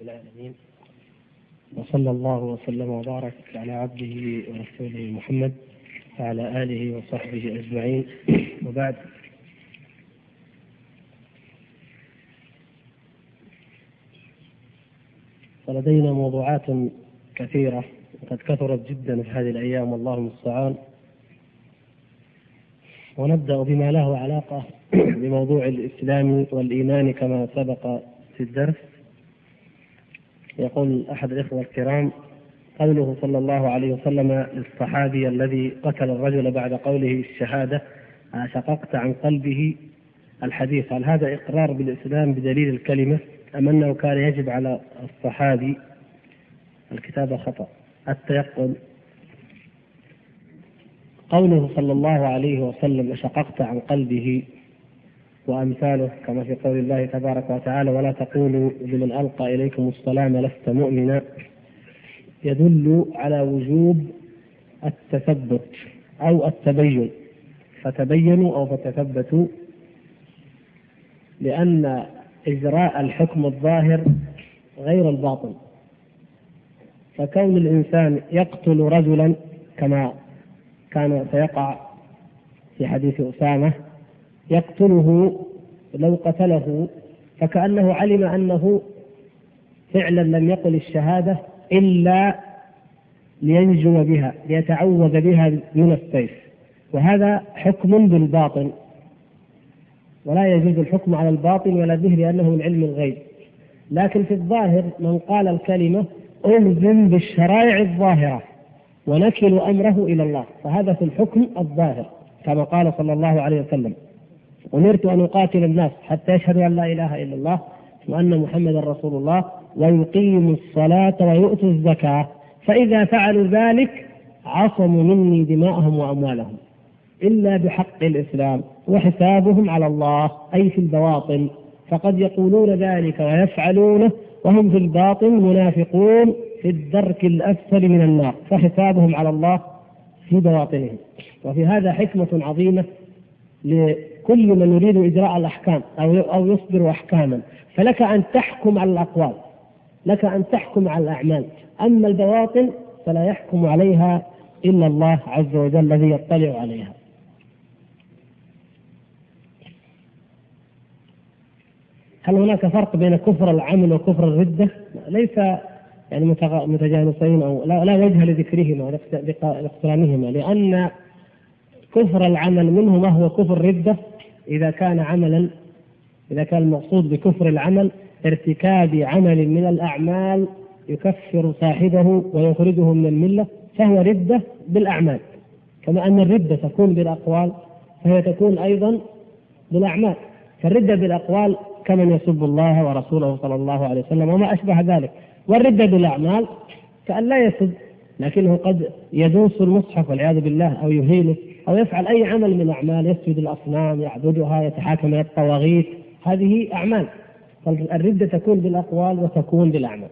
العالمين وصلى الله وسلم وبارك على عبده ورسوله محمد وعلى آله وصحبه أجمعين. وبعد. فلدينا موضوعات كثيرة وقد كثرت جدا في هذه الأيام والله المستعان. ونبدأ بما له علاقة بموضوع الإسلام والإيمان كما سبق في الدرس. يقول أحد الإخوة الكرام قوله صلى الله عليه وسلم للصحابي الذي قتل الرجل بعد قوله الشهادة شققت عن قلبه الحديث. هل هذا إقرار بالإسلام بدليل الكلمة أم أنه كان يجب على الصحابي؟ الكتابه خطأ. التيقن. قوله صلى الله عليه وسلم شققت عن قلبه وأمثاله كما في قول الله تبارك وتعالى ولا تقولوا لمن ألقى إليكم السلام لست مؤمنا. يدل على وجوب التثبت أو التبين. فتبينوا أو فتثبتوا لأن إجراء الحكم الظاهر غير الباطن. فكون الإنسان يقتل رجلا كما كان سيقع في حديث أسامة يقتله لو قتله فكأنه علم أنه فعلا لم يقل الشهادة إلا لينجو بها ليتعوذ بها من السيف. وهذا حكم بالباطن. ولا يجوز الحكم على الباطن ولا به لأنه من علم الغيب. لكن في الظاهر من قال الكلمة ألزم بالشرائع الظاهرة ونكل أمره إلى الله. فهذا في الحكم الظاهر كما قال صلى الله عليه وسلم. أمرت أن أقاتل الناس حتى يشهدوا أن لا إله إلا الله وأن محمدا رسول الله ويقيموا الصلاة ويؤتوا الزكاة. فإذا فعلوا ذلك عصموا مني دماءهم وأموالهم إلا بحق الإسلام وحسابهم على الله أي في البواطن. فقد يقولون ذلك ويفعلونه وهم في الباطن منافقون في الدرك الأسفل من النار فحسابهم على الله في بواطنهم. وفي هذا حكمة عظيمة لكل من يريد إجراء الأحكام أو أو يصدر أحكاما فلك أن تحكم على الأقوال لك أن تحكم على الأعمال. أما البواطن فلا يحكم عليها إلا الله عز وجل الذي يطلع عليها. هل هناك فرق بين كفر العمل وكفر الردة؟ ليس يعني متجانسين أو لا, لا وجه لذكرهما لاقترانهما لأن كفر العمل منه ما هو كفر ردة إذا كان عملا إذا كان المقصود بكفر العمل ارتكاب عمل من الأعمال يكفر صاحبه ويخرجه من الملة فهو ردة بالأعمال. كما أن الردة تكون بالأقوال فهي تكون أيضا بالأعمال. فالردة بالأقوال كمن يسب الله ورسوله صلى الله عليه وسلم وما أشبه ذلك. والردة بالأعمال كأن لا يسب لكنه قد يدوس المصحف والعياذ بالله أو يهينه. أو يفعل أي عمل من الأعمال يسجد الأصنام يعبدها يتحاكم إلى الطواغيت هذه أعمال. الردة تكون بالأقوال وتكون بالأعمال.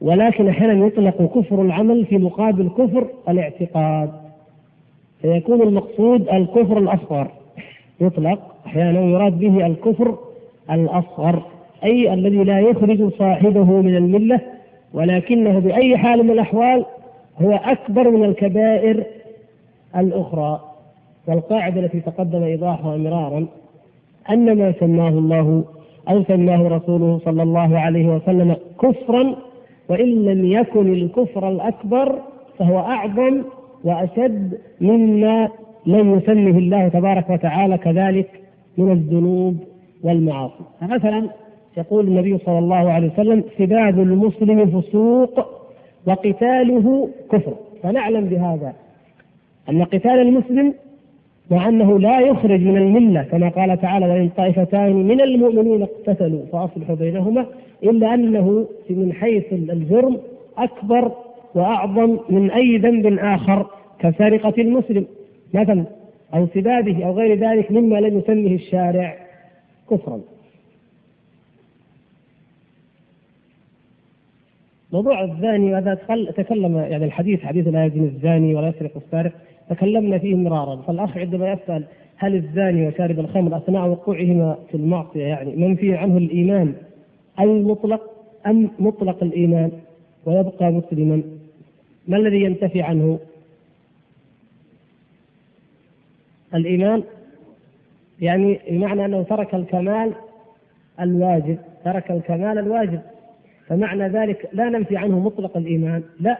ولكن أحيانا يطلق كفر العمل في مقابل كفر الاعتقاد. فيكون المقصود الكفر الأصغر. يطلق أحيانا يراد به الكفر الأصغر أي الذي لا يخرج صاحبه من الملة ولكنه بأي حال من الأحوال هو أكبر من الكبائر الأخرى. والقاعدة التي تقدم إيضاحها مرارا أن ما سماه الله أو سماه رسوله صلى الله عليه وسلم كفرا وإن لم يكن الكفر الأكبر فهو أعظم وأشد مما لم يسمه الله تبارك وتعالى كذلك من الذنوب والمعاصي. فمثلا يقول النبي صلى الله عليه وسلم سباب المسلم فسوق وقتاله كفر. فنعلم بهذا أن قتال المسلم مع أنه لا يخرج من الملة كما قال تعالى وإن طائفتان من المؤمنين اقتتلوا فأصلحوا بينهما إلا أنه من حيث الجرم أكبر وأعظم من أي ذنب آخر كسرقة المسلم مثلا أو سبابه أو غير ذلك مما لم يسمه الشارع كفرا. موضوع الزاني هذا تكلم يعني الحديث حديث لا يزني الزاني ولا يسرق السارق. تكلمنا فيه مرارا. فالأخ عندما يسأل هل الزاني وشارب الخمر اثناء وقوعهما في المعصية؟ يعني منفي عنه الإيمان؟ المطلق أم مطلق الإيمان؟ ويبقى مسلما. ما الذي ينتفي عنه؟ الإيمان؟ يعني بمعنى أنه ترك الكمال الواجب ترك الكمال الواجب. فمعنى ذلك لا ننفي عنه مطلق الإيمان. لا.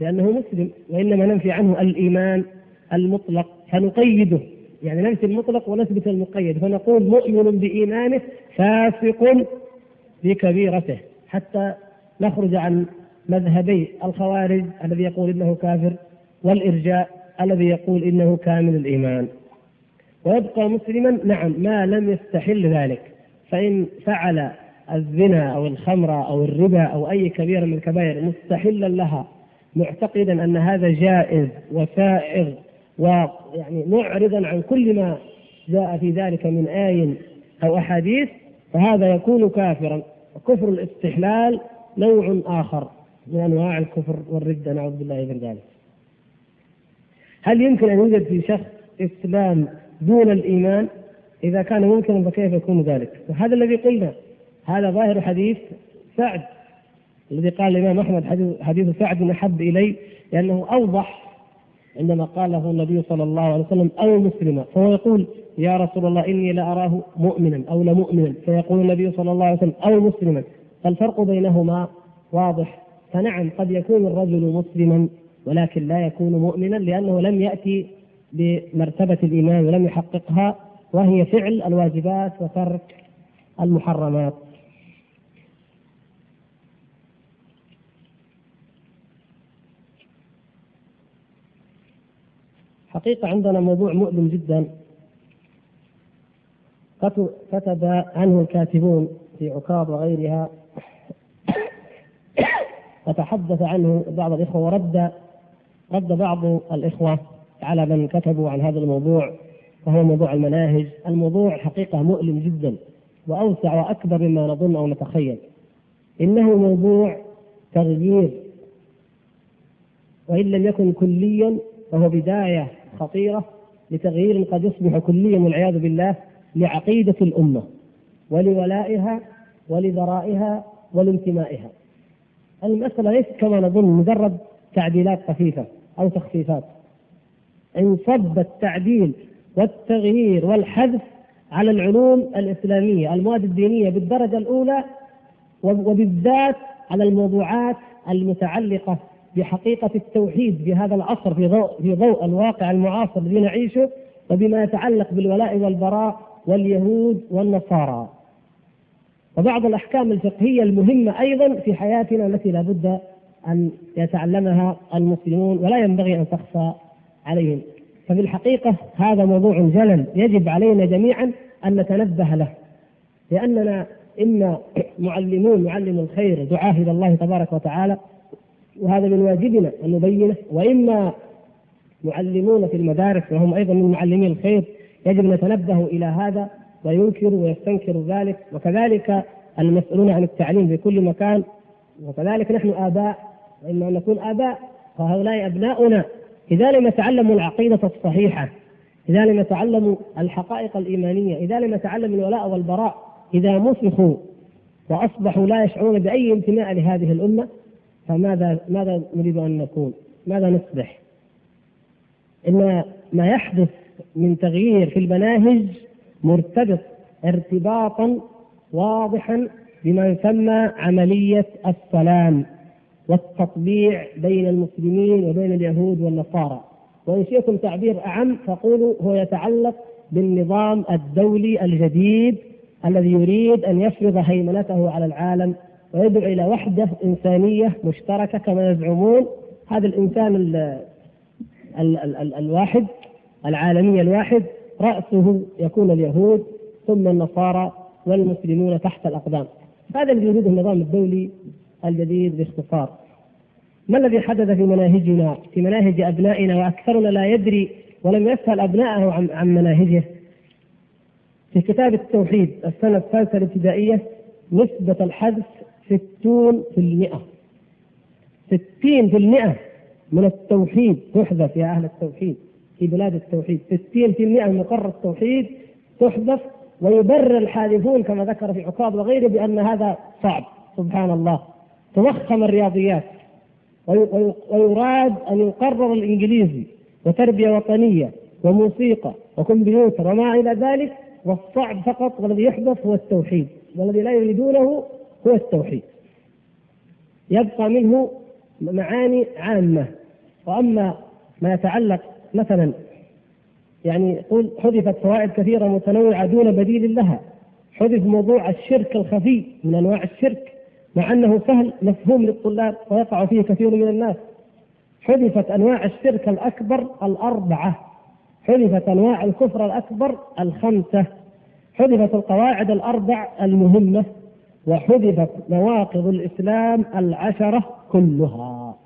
لأنه مسلم وإنما ننفي عنه الإيمان المطلق فنقيده. يعني ننفي المطلق ونثبت المقيد فنقول مؤمن بإيمانه فاسق بكبيرته حتى نخرج عن مذهبي الخوارج الذي يقول إنه كافر والإرجاء الذي يقول إنه كامل الإيمان. ويبقى مسلما نعم ما لم يستحل ذلك فإن فعل الزنا أو الخمر أو الربا أو أي كبيره من الكبائر مستحلا لها معتقدا أن هذا جائز وسائغ ويعني معرضا عن كل ما جاء في ذلك من آي أو أحاديث فهذا يكون كافرا. وكفر الاستحلال نوع آخر من أنواع الكفر والردة نعوذ بالله من ذلك. هل يمكن أن يوجد في شخص إسلام دون الإيمان؟ إذا كان ممكنا فكيف يكون ذلك؟ وهذا الذي قلنا هذا ظاهر حديث سعد الذي قال الإمام أحمد حديث سعد أحب إلي لأنه أوضح عندما قاله النبي صلى الله عليه وسلم أو مسلما فهو يقول يا رسول الله إني لأراه مؤمنا أو لمؤمنا فيقول النبي صلى الله عليه وسلم أو مسلما. فالفرق بينهما واضح. فنعم قد يكون الرجل مسلما ولكن لا يكون مؤمنا لأنه لم يأتي بمرتبة الإيمان ولم يحققها وهي فعل الواجبات وترك المحرمات. حقيقة عندنا موضوع مؤلم جدا. كتب عنه الكاتبون في عكاظ وغيرها. وتحدث عنه بعض الإخوة ورد رد بعض الإخوة على من كتبوا عن هذا الموضوع وهو موضوع المناهج. الموضوع حقيقة مؤلم جدا وأوسع وأكبر مما نظن أو نتخيل. إنه موضوع تغيير. وإن لم يكن كليا فهو بداية خطيرة لتغيير قد يصبح كليا والعياذ بالله لعقيدة الأمة ولولائها ولذرائها ولانتمائها. المسألة ليست كما نظن مجرد تعديلات خفيفة أو تخفيفات. انصب التعديل والتغيير والحذف على العلوم الإسلامية المواد الدينية بالدرجة الأولى وبالذات على الموضوعات المتعلقة بحقيقة التوحيد في هذا العصر في ضوء في ضوء الواقع المعاصر الذي نعيشه وبما يتعلق بالولاء والبراء واليهود والنصارى. وبعض الأحكام الفقهية المهمة أيضا في حياتنا التي لا بد أن يتعلمها المسلمون ولا ينبغي أن تخفى عليهم. ففي الحقيقة هذا موضوع جلل يجب علينا جميعا أن نتنبه له لأننا إما معلمون معلم الخير دعاة إلى الله تبارك وتعالى وهذا من واجبنا أن نبينه وإما معلمون في المدارس وهم أيضا من معلمي الخير يجب أن نتنبه إلى هذا وينكر ويستنكر ذلك. وكذلك المسؤولون عن التعليم في كل مكان وكذلك نحن آباء وإما أن نكون آباء فهؤلاء أبناؤنا. إذا لم يتعلموا العقيدة الصحيحة إذا لم يتعلموا الحقائق الإيمانية إذا لم يتعلموا الولاء والبراء إذا مسخوا وأصبحوا لا يشعرون بأي انتماء لهذه الأمة فماذا ماذا نريد أن نكون؟ ماذا نصبح؟ إن ما يحدث من تغيير في المناهج مرتبط ارتباطا واضحا بما يسمى عملية السلام والتطبيع بين المسلمين وبين اليهود والنصارى وإن شئتم تعبير أعم فقولوا هو يتعلق بالنظام الدولي الجديد الذي يريد أن يفرض هيمنته على العالم ويدعو إلى وحدة إنسانية مشتركة كما يزعمون. هذا الإنسان ال ال ال ال الواحد العالمي الواحد رأسه يكون اليهود ثم النصارى والمسلمون تحت الأقدام. هذا الذي يريده النظام الدولي الجديد باختصار. ما الذي حدث في مناهجنا في مناهج أبنائنا؟ وأكثرنا لا يدري ولم يسأل أبنائه عن عن مناهجه. في كتاب التوحيد السنة الثالثه الابتدائية نسبة الحذف ستون في المئة. ستين في المئة من التوحيد. تحذف يا أهل التوحيد في بلاد التوحيد. ستين في المئة من مقر التوحيد تحذف ويبرر الحادثون كما ذكر في عقاب وغيره بأن هذا صعب. سبحان الله. تضخم الرياضيات. ويراد أن يقرر الإنجليزي وتربية وطنية وموسيقى وكمبيوتر وما إلى ذلك. والصعب فقط والذي يحدث هو التوحيد. والذي لا يريدونه هو التوحيد. يبقى منه معاني عامة. وأما ما يتعلق مثلا يعني يقول حذفت فوائد كثيرة متنوعة دون بديل لها. حذف موضوع الشرك الخفي من أنواع الشرك مع أنه سهل مفهوم للطلاب ويقع فيه كثير من الناس. حذفت أنواع الشرك الأكبر الأربعة. حذفت أنواع الكفر الأكبر الخمسة. حذفت القواعد الأربع المهمة. وحذفت نواقض الإسلام العشرة كلها.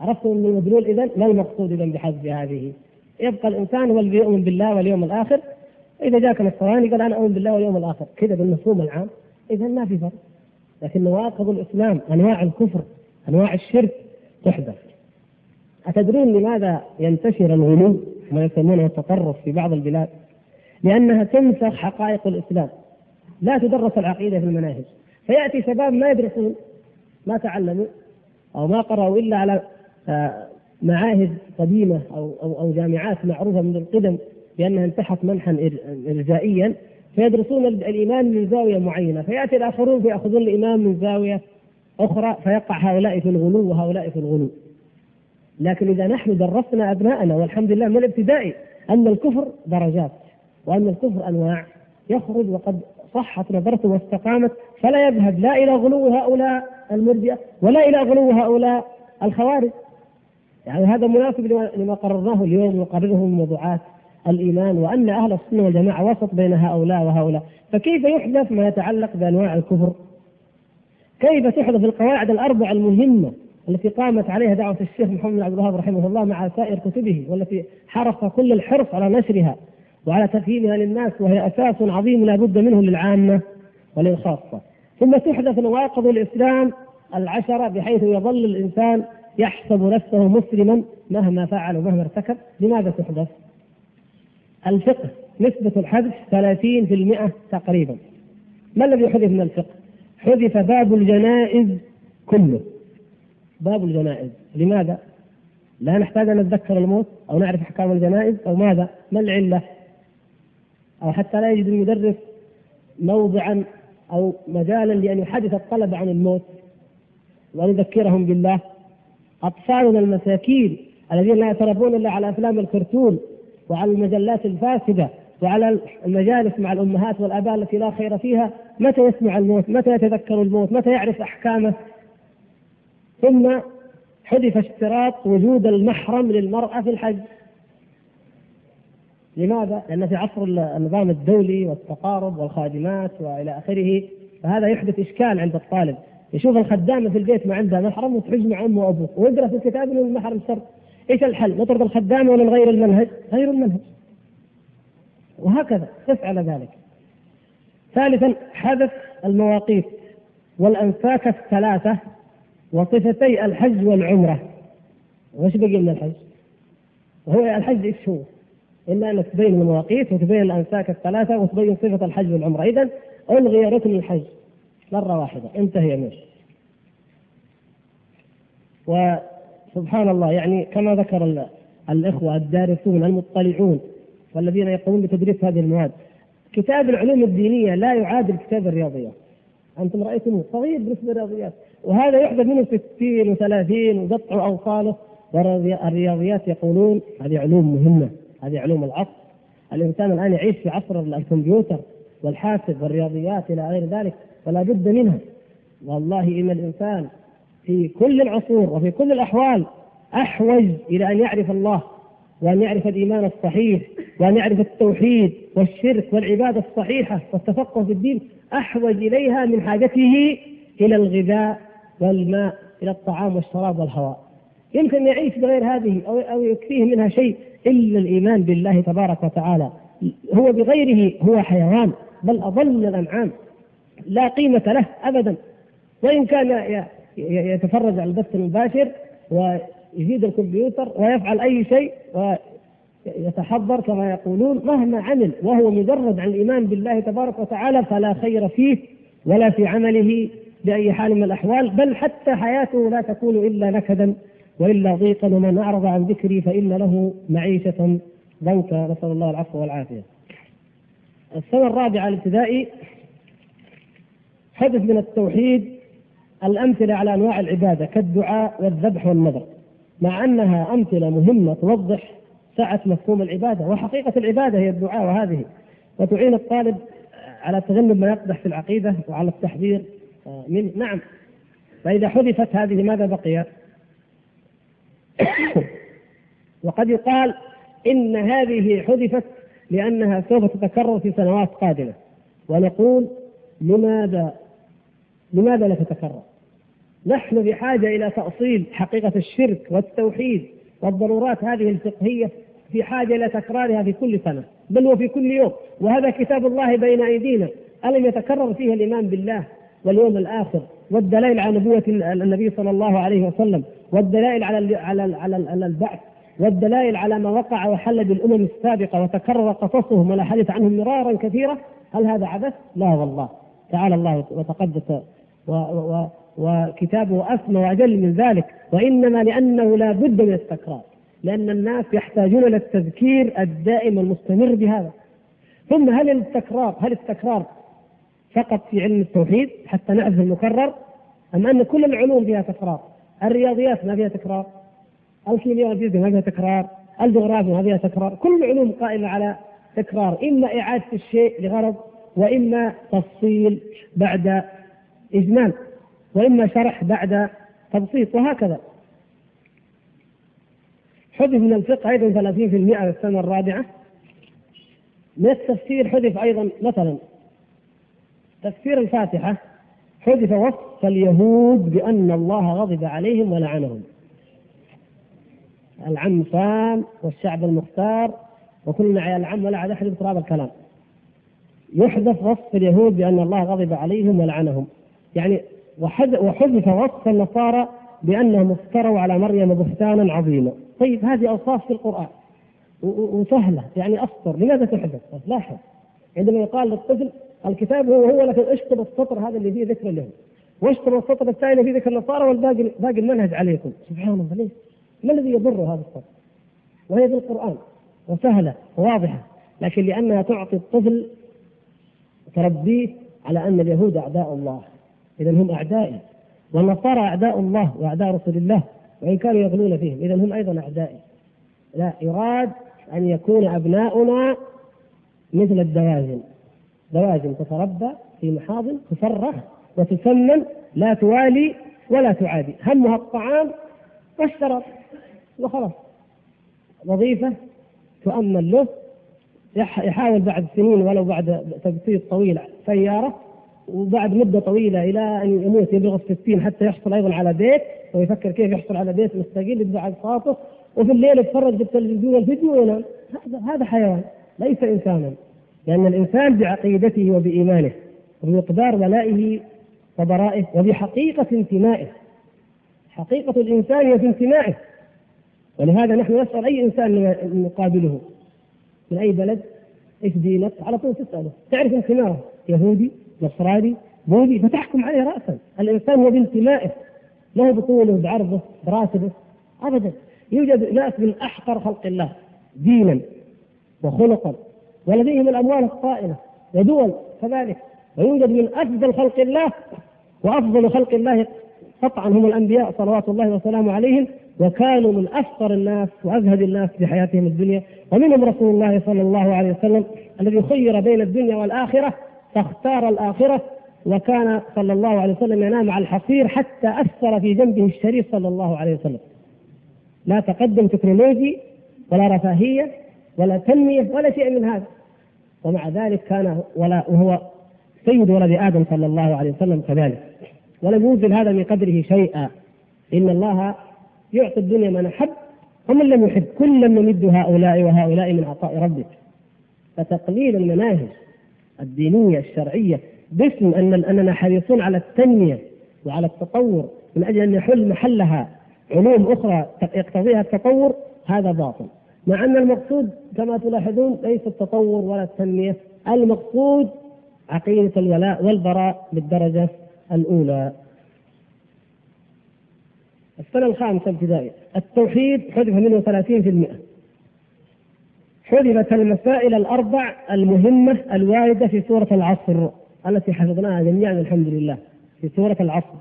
عرفتم من المدلول إذا ما المقصود إذا بحذف هذه؟ يبقى الإنسان هو الذي يؤمن بالله واليوم الآخر إذا جاك نصراني قال أنا أؤمن بالله واليوم الآخر. كذا بالمفهوم العام إذا ما في فرق. لكن نواقض الإسلام أنواع الكفر أنواع الشرك تحدث أتدرون لماذا ينتشر الغلو ما يسمونه التطرف في بعض البلاد؟ لأنها تنسخ حقائق الإسلام. لا تدرس العقيدة في المناهج. فيأتي شباب ما يدرسون ما تعلموا أو ما قرأوا إلا على آه، معاهد قديمة أو أو أو جامعات معروفة من القدم بأنها انتحت منحا إرجائيا فيدرسون الإيمان من زاوية معينة. فيأتي الآخرون فيأخذون الإيمان من زاوية أخرى فيقع هؤلاء في الغلو وهؤلاء في الغلو. لكن إذا نحن درسنا أبناءنا والحمد لله من الابتدائي أن الكفر درجات وأن الكفر أنواع يخرج وقد صحت نظرته واستقامت فلا يذهب لا إلى غلو هؤلاء المرجئة ولا إلى غلو هؤلاء الخوارج. يعني هذا مناسب لما قررناه اليوم نقرره من موضوعات الإيمان وأن أهل السنة والجماعة وسط بين هؤلاء وهؤلاء، فكيف يحدث ما يتعلق بأنواع الكفر؟ كيف تحدث القواعد الاربع المهمة التي قامت عليها دعوة الشيخ محمد بن عبد الوهاب رحمه الله مع سائر كتبه والتي حرص كل الحرص على نشرها؟ وعلى تفهيمها للناس وهي أساس عظيم لا بد منه للعامة وللخاصة. ثم تحدث نواقض الإسلام العشرة بحيث يظل الإنسان يحسب نفسه مسلما مهما فعل ومهما ارتكب لماذا تحدث؟ الفقه نسبة الحذف 30% تقريبا ما الذي حذف من الفقه؟ حذف باب الجنائز كله باب الجنائز لماذا؟ لا نحتاج أن نتذكر الموت أو نعرف أحكام الجنائز أو ماذا؟ ما العلة؟ أو حتى لا يجد المدرس موضعا أو مجالا لأن يحدث الطلبة عن الموت. وأن يذكرهم بالله. أطفالنا المساكين الذين لا يتربون إلا على أفلام الكرتون وعلى المجلات الفاسدة وعلى المجالس مع الأمهات والآباء التي لا خير فيها متى يسمع الموت؟ متى يتذكر الموت؟ متى يعرف أحكامه؟ ثم حذف اشتراط وجود المحرم للمرأة في الحج. لماذا؟ لأن في عصر النظام الدولي والتقارب والخادمات وإلى آخره فهذا يحدث إشكال عند الطالب يشوف الخدامة في البيت ما عندها محرم وتحج مع أمه وأبوه في الكتاب أنه المحرم شرط إيش الحل؟ نطرد الخدامه ولا نغير المنهج؟ غير المنهج. وهكذا على ذلك. ثالثا حذف المواقيت والانساك الثلاثة وصفتي الحج والعمرة. وش بقي من الحج؟ وهو الحج إيش هو؟ إلا انك تبين المواقيت وتبين الانساك الثلاثة وتبين صفة الحج والعمرة، اذا ألغي ركن الحج مرة واحدة. انتهي منه. سبحان الله يعني كما ذكر الإخوة الدارسون المطلعون والذين يقومون بتدريس هذه المواد كتاب العلوم الدينية لا يعادل كتاب الرياضيات. أنتم رأيتموه صغير بالنسبة للرياضيات. وهذا يحدث منه 60 و30 وقطع أوصاله والرياضيات يقولون هذه علوم مهمة. هذه علوم العصر. الإنسان الآن يعيش في عصر الكمبيوتر والحاسب والرياضيات إلى غير ذلك فلا بد منها. والله إن الإنسان في كل العصور وفي كل الأحوال أحوج إلى أن يعرف الله وأن يعرف الإيمان الصحيح وأن يعرف التوحيد والشرك والعبادة الصحيحة والتفقه في الدين أحوج إليها من حاجته إلى الغذاء والماء إلى الطعام والشراب والهواء. يمكن يعيش بغير هذه أو أو يكفيه منها شيء إلا الإيمان بالله تبارك وتعالى. هو بغيره هو حيوان بل أضل الأنعام. لا قيمة له أبدا. وإن كان يتفرج على البث المباشر ويزيد الكمبيوتر ويفعل أي شيء ويتحضر كما يقولون مهما عمل وهو مجرد عن الإيمان بالله تبارك وتعالى فلا خير فيه ولا في عمله بأي حال من الأحوال بل حتى حياته لا تكون إلا نكدا. وإلا ضيقا ومن أعرض عن ذكري فإن له معيشة ضنكا. نسأل الله العفو والعافية. السنة الرابعة الابتدائي حدث من التوحيد الأمثلة على أنواع العبادة كالدعاء والذبح والنذر مع أنها أمثلة مهمة توضح سعة مفهوم العبادة وحقيقة العبادة هي الدعاء وهذه. وتعين الطالب على تجنب ما يقدح في العقيدة وعلى التحذير. من نعم. فإذا حذفت هذه ماذا بقي؟ وقد يقال إن هذه حذفت لأنها سوف تتكرر في سنوات قادمة. ونقول لماذا لماذا لا تتكرر؟ نحن بحاجة إلى تأصيل حقيقة الشرك والتوحيد والضرورات هذه الفقهية في حاجة إلى تكرارها في كل سنة بل وفي كل يوم. وهذا كتاب الله بين أيدينا. ألم يتكرر فيه الإيمان بالله واليوم الآخر والدلائل على نبوة النبي صلى الله عليه وسلم؟ والدلائل على على على البعث والدلائل على ما وقع وحل بالأمم السابقة وتكرر قصصهم ولا حدث عنهم مرارا كثيرا هل هذا عبث؟ لا والله. تعالى الله وتقدس و و وكتابه اسمى وأجل من ذلك. وإنما لأنه لا بد من التكرار لأن الناس يحتاجون إلى التذكير الدائم المستمر بهذا. ثم هل التكرار هل التكرار فقط في علم التوحيد حتى نعرف المكرر أم أن كل العلوم فيها تكرار؟ الرياضيات ما فيها تكرار الكيمياء والفيزياء ما فيها تكرار الجغرافيا ما فيها تكرار كل العلوم قائمة على تكرار إما إعادة الشيء لغرض وإما تفصيل بعد إجمال وإما شرح بعد تبسيط وهكذا. حذف من الفقه أيضا 30% السنة الرابعة. من التفسير حذف أيضا مثلا. تفسير الفاتحة حذف وصف اليهود بأن الله غضب عليهم ولعنهم. العم صام والشعب المختار وكلنا عيال العم ولا عاد أحد تراب الكلام. يحذف وصف اليهود بأن الله غضب عليهم ولعنهم. يعني وحذف وصف النصارى بأنهم افتروا على مريم بهتانا عظيما. طيب هذه أوصاف في القرآن. وسهلة يعني أسطر. لماذا تحذف؟ لاحظ. عندما يقال للطفل الكتاب هو هو لكن اشطب السطر هذا اللي فيه ذكر اليهود. واشطب السطر الثاني فيه ذكر النصارى والباقي باقي المنهج عليكم. سبحان الله ليه؟ ما الذي يضر هذا الصوت؟ وهي في القرآن وسهلة وواضحة لكن لأنها تعطي الطفل تربيه على أن اليهود أعداء الله. إذا هم أعدائي والنصارى أعداء الله وأعداء رسول الله وإن كانوا يغلون فيهم إذا هم أيضا أعدائي. لا يراد أن يكون أبناؤنا مثل الدواجن دواجن تتربى في محاضن تفرخ وتسمن لا توالي ولا تعادي. همها الطعام والشراب وخلاص. وظيفة تؤمن له. يحاول بعد سنين ولو بعد تبسيط طويل سيارة وبعد مدة طويلة إلى أن يموت يبلغ الستين حتى يحصل أيضا على بيت ويفكر كيف يحصل على بيت مستقل يدفع أقساطه وفي الليل يتفرج بالتلفزيون الفيديو وينام. هذا هذا حيوان ليس إنسانا. لأن الإنسان بعقيدته وبإيمانه وبمقدار ولائه وبرائه وبحقيقة انتمائه. حقيقة الإنسان هي في انتمائه. ولهذا نحن نسأل أي إنسان نقابله من أي بلد إيش دينك؟ على طول تسأله. تعرف انتمائه؟ يهودي نصراني بوذي فتحكم عليه رأسا. الإنسان هو بانتمائه. له بطوله بعرضه براتبه. أبدا. يوجد ناس من أحقر خلق الله دينا وخلقا. ولديهم الأموال الطائلة ودول كذلك ويوجد من أفضل خلق الله وأفضل خلق الله قطعا هم الأنبياء صلوات الله وسلامه عليهم وكانوا من افقر الناس وأزهد الناس في حياتهم الدنيا ومنهم رسول الله صلى الله عليه وسلم الذي خير بين الدنيا والآخرة فاختار الآخرة وكان صلى الله عليه وسلم ينام على الحصير حتى أثر في جنبه الشريف صلى الله عليه وسلم. لا تقدم تكنولوجي ولا رفاهية ولا تنمية ولا شيء من هذا. ومع ذلك كان ولا وهو سيد ولد آدم صلى الله عليه وسلم كذلك. ولم ينزل هذا من قدره شيئا. إن الله يعطي الدنيا من أحب ومن لم يحب. كلا نمد هؤلاء وهؤلاء من عطاء ربك. فتقليل المناهج الدينية الشرعية باسم أن أننا حريصون على التنمية وعلى التطور من أجل أن يحل محلها علوم أخرى يقتضيها التطور هذا باطل. مع أن المقصود كما تلاحظون ليس التطور ولا التنمية. المقصود عقيدة الولاء والبراء بالدرجة الأولى. السنة الخامسة ابتدائي التوحيد حذف منه 30% حذفت المسائل الأربع المهمة الواردة في سورة العصر التي حفظناها جميعا الحمد لله في سورة العصر.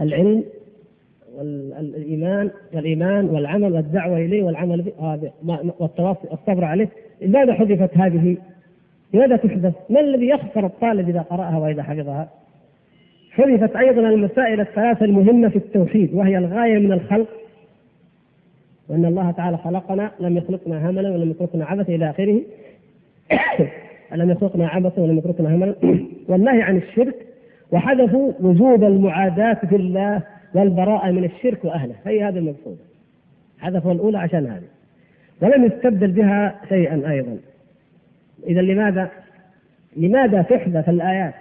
العلم والإيمان والايمان والعمل والدعوة إليه والعمل به هذا والتواصي الصبر عليه لماذا حذفت هذه؟ لماذا تحذف؟ ما الذي يخسر الطالب إذا قرأها وإذا حفظها؟ حذفت أيضا المسائل الثلاثه المهمة في التوحيد وهي الغاية من الخلق وأن الله تعالى خلقنا لم يخلقنا هملا ولم يتركنا عبثا إلى آخره لم يخلقنا عبثا ولم يتركنا هملا والنهي عن الشرك وحذفوا وجوب المعاداة في الله والبراءة من الشرك وأهله. هي هذا المقصود حذفوا الأولى عشان هذه. ولم يستبدل بها شيئا أيضا. إذا لماذا؟ لماذا تحدث الآيات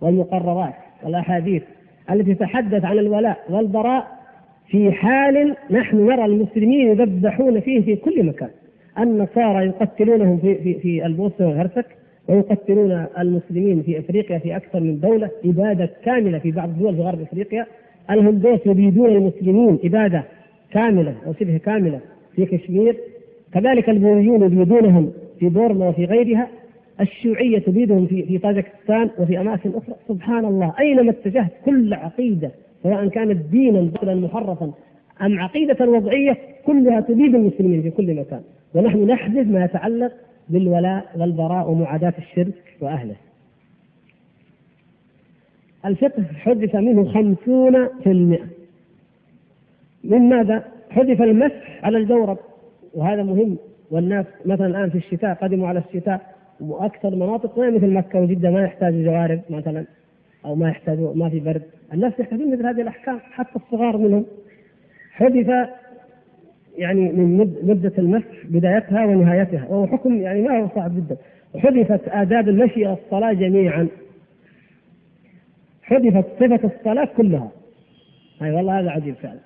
والمقررات والأحاديث التي تتحدث عن الولاء والبراء في حال نحن نرى المسلمين يذبحون فيه في كل مكان؟ النصارى يقتلونهم في في في البوسنه والهرسك ويقتلون المسلمين في إفريقيا في أكثر من دولة اباده كاملة في بعض الدول في غرب إفريقيا. الهندوس يبيدون المسلمين اباده كاملة أو شبه كاملة في كشمير. كذلك البوذيون يبيدونهم في بورما وفي غيرها. الشيوعية تبيدهم في في طاجكستان وفي أماكن أخرى. سبحان الله. أينما اتجهت كل عقيدة سواء كانت دينا ضلا محرفا أم عقيدة وضعية كلها تبيد المسلمين في كل مكان. ونحن نحدث ما يتعلق بالولاء والبراء ومعاداة الشرك وأهله. الفقه حدث منه خمسون في المئة. من ماذا؟ حذف المسح على الجورب وهذا مهم. والناس مثلا الآن في الشتاء قدموا على الشتاء وأكثر مناطق ما مثل مكة وجدة ما يحتاجوا جوارب مثلا أو ما يحتاجوا ما في برد. الناس يحتاجون مثل هذه الأحكام حتى الصغار منهم. حذف يعني من مدة المسح بدايتها ونهايتها وهو حكم يعني ما هو صعب جدا. حذفت آداب المشي إلى الصلاة جميعا. حذفت صفة الصلاة كلها. أي والله هذا عجيب فعلا.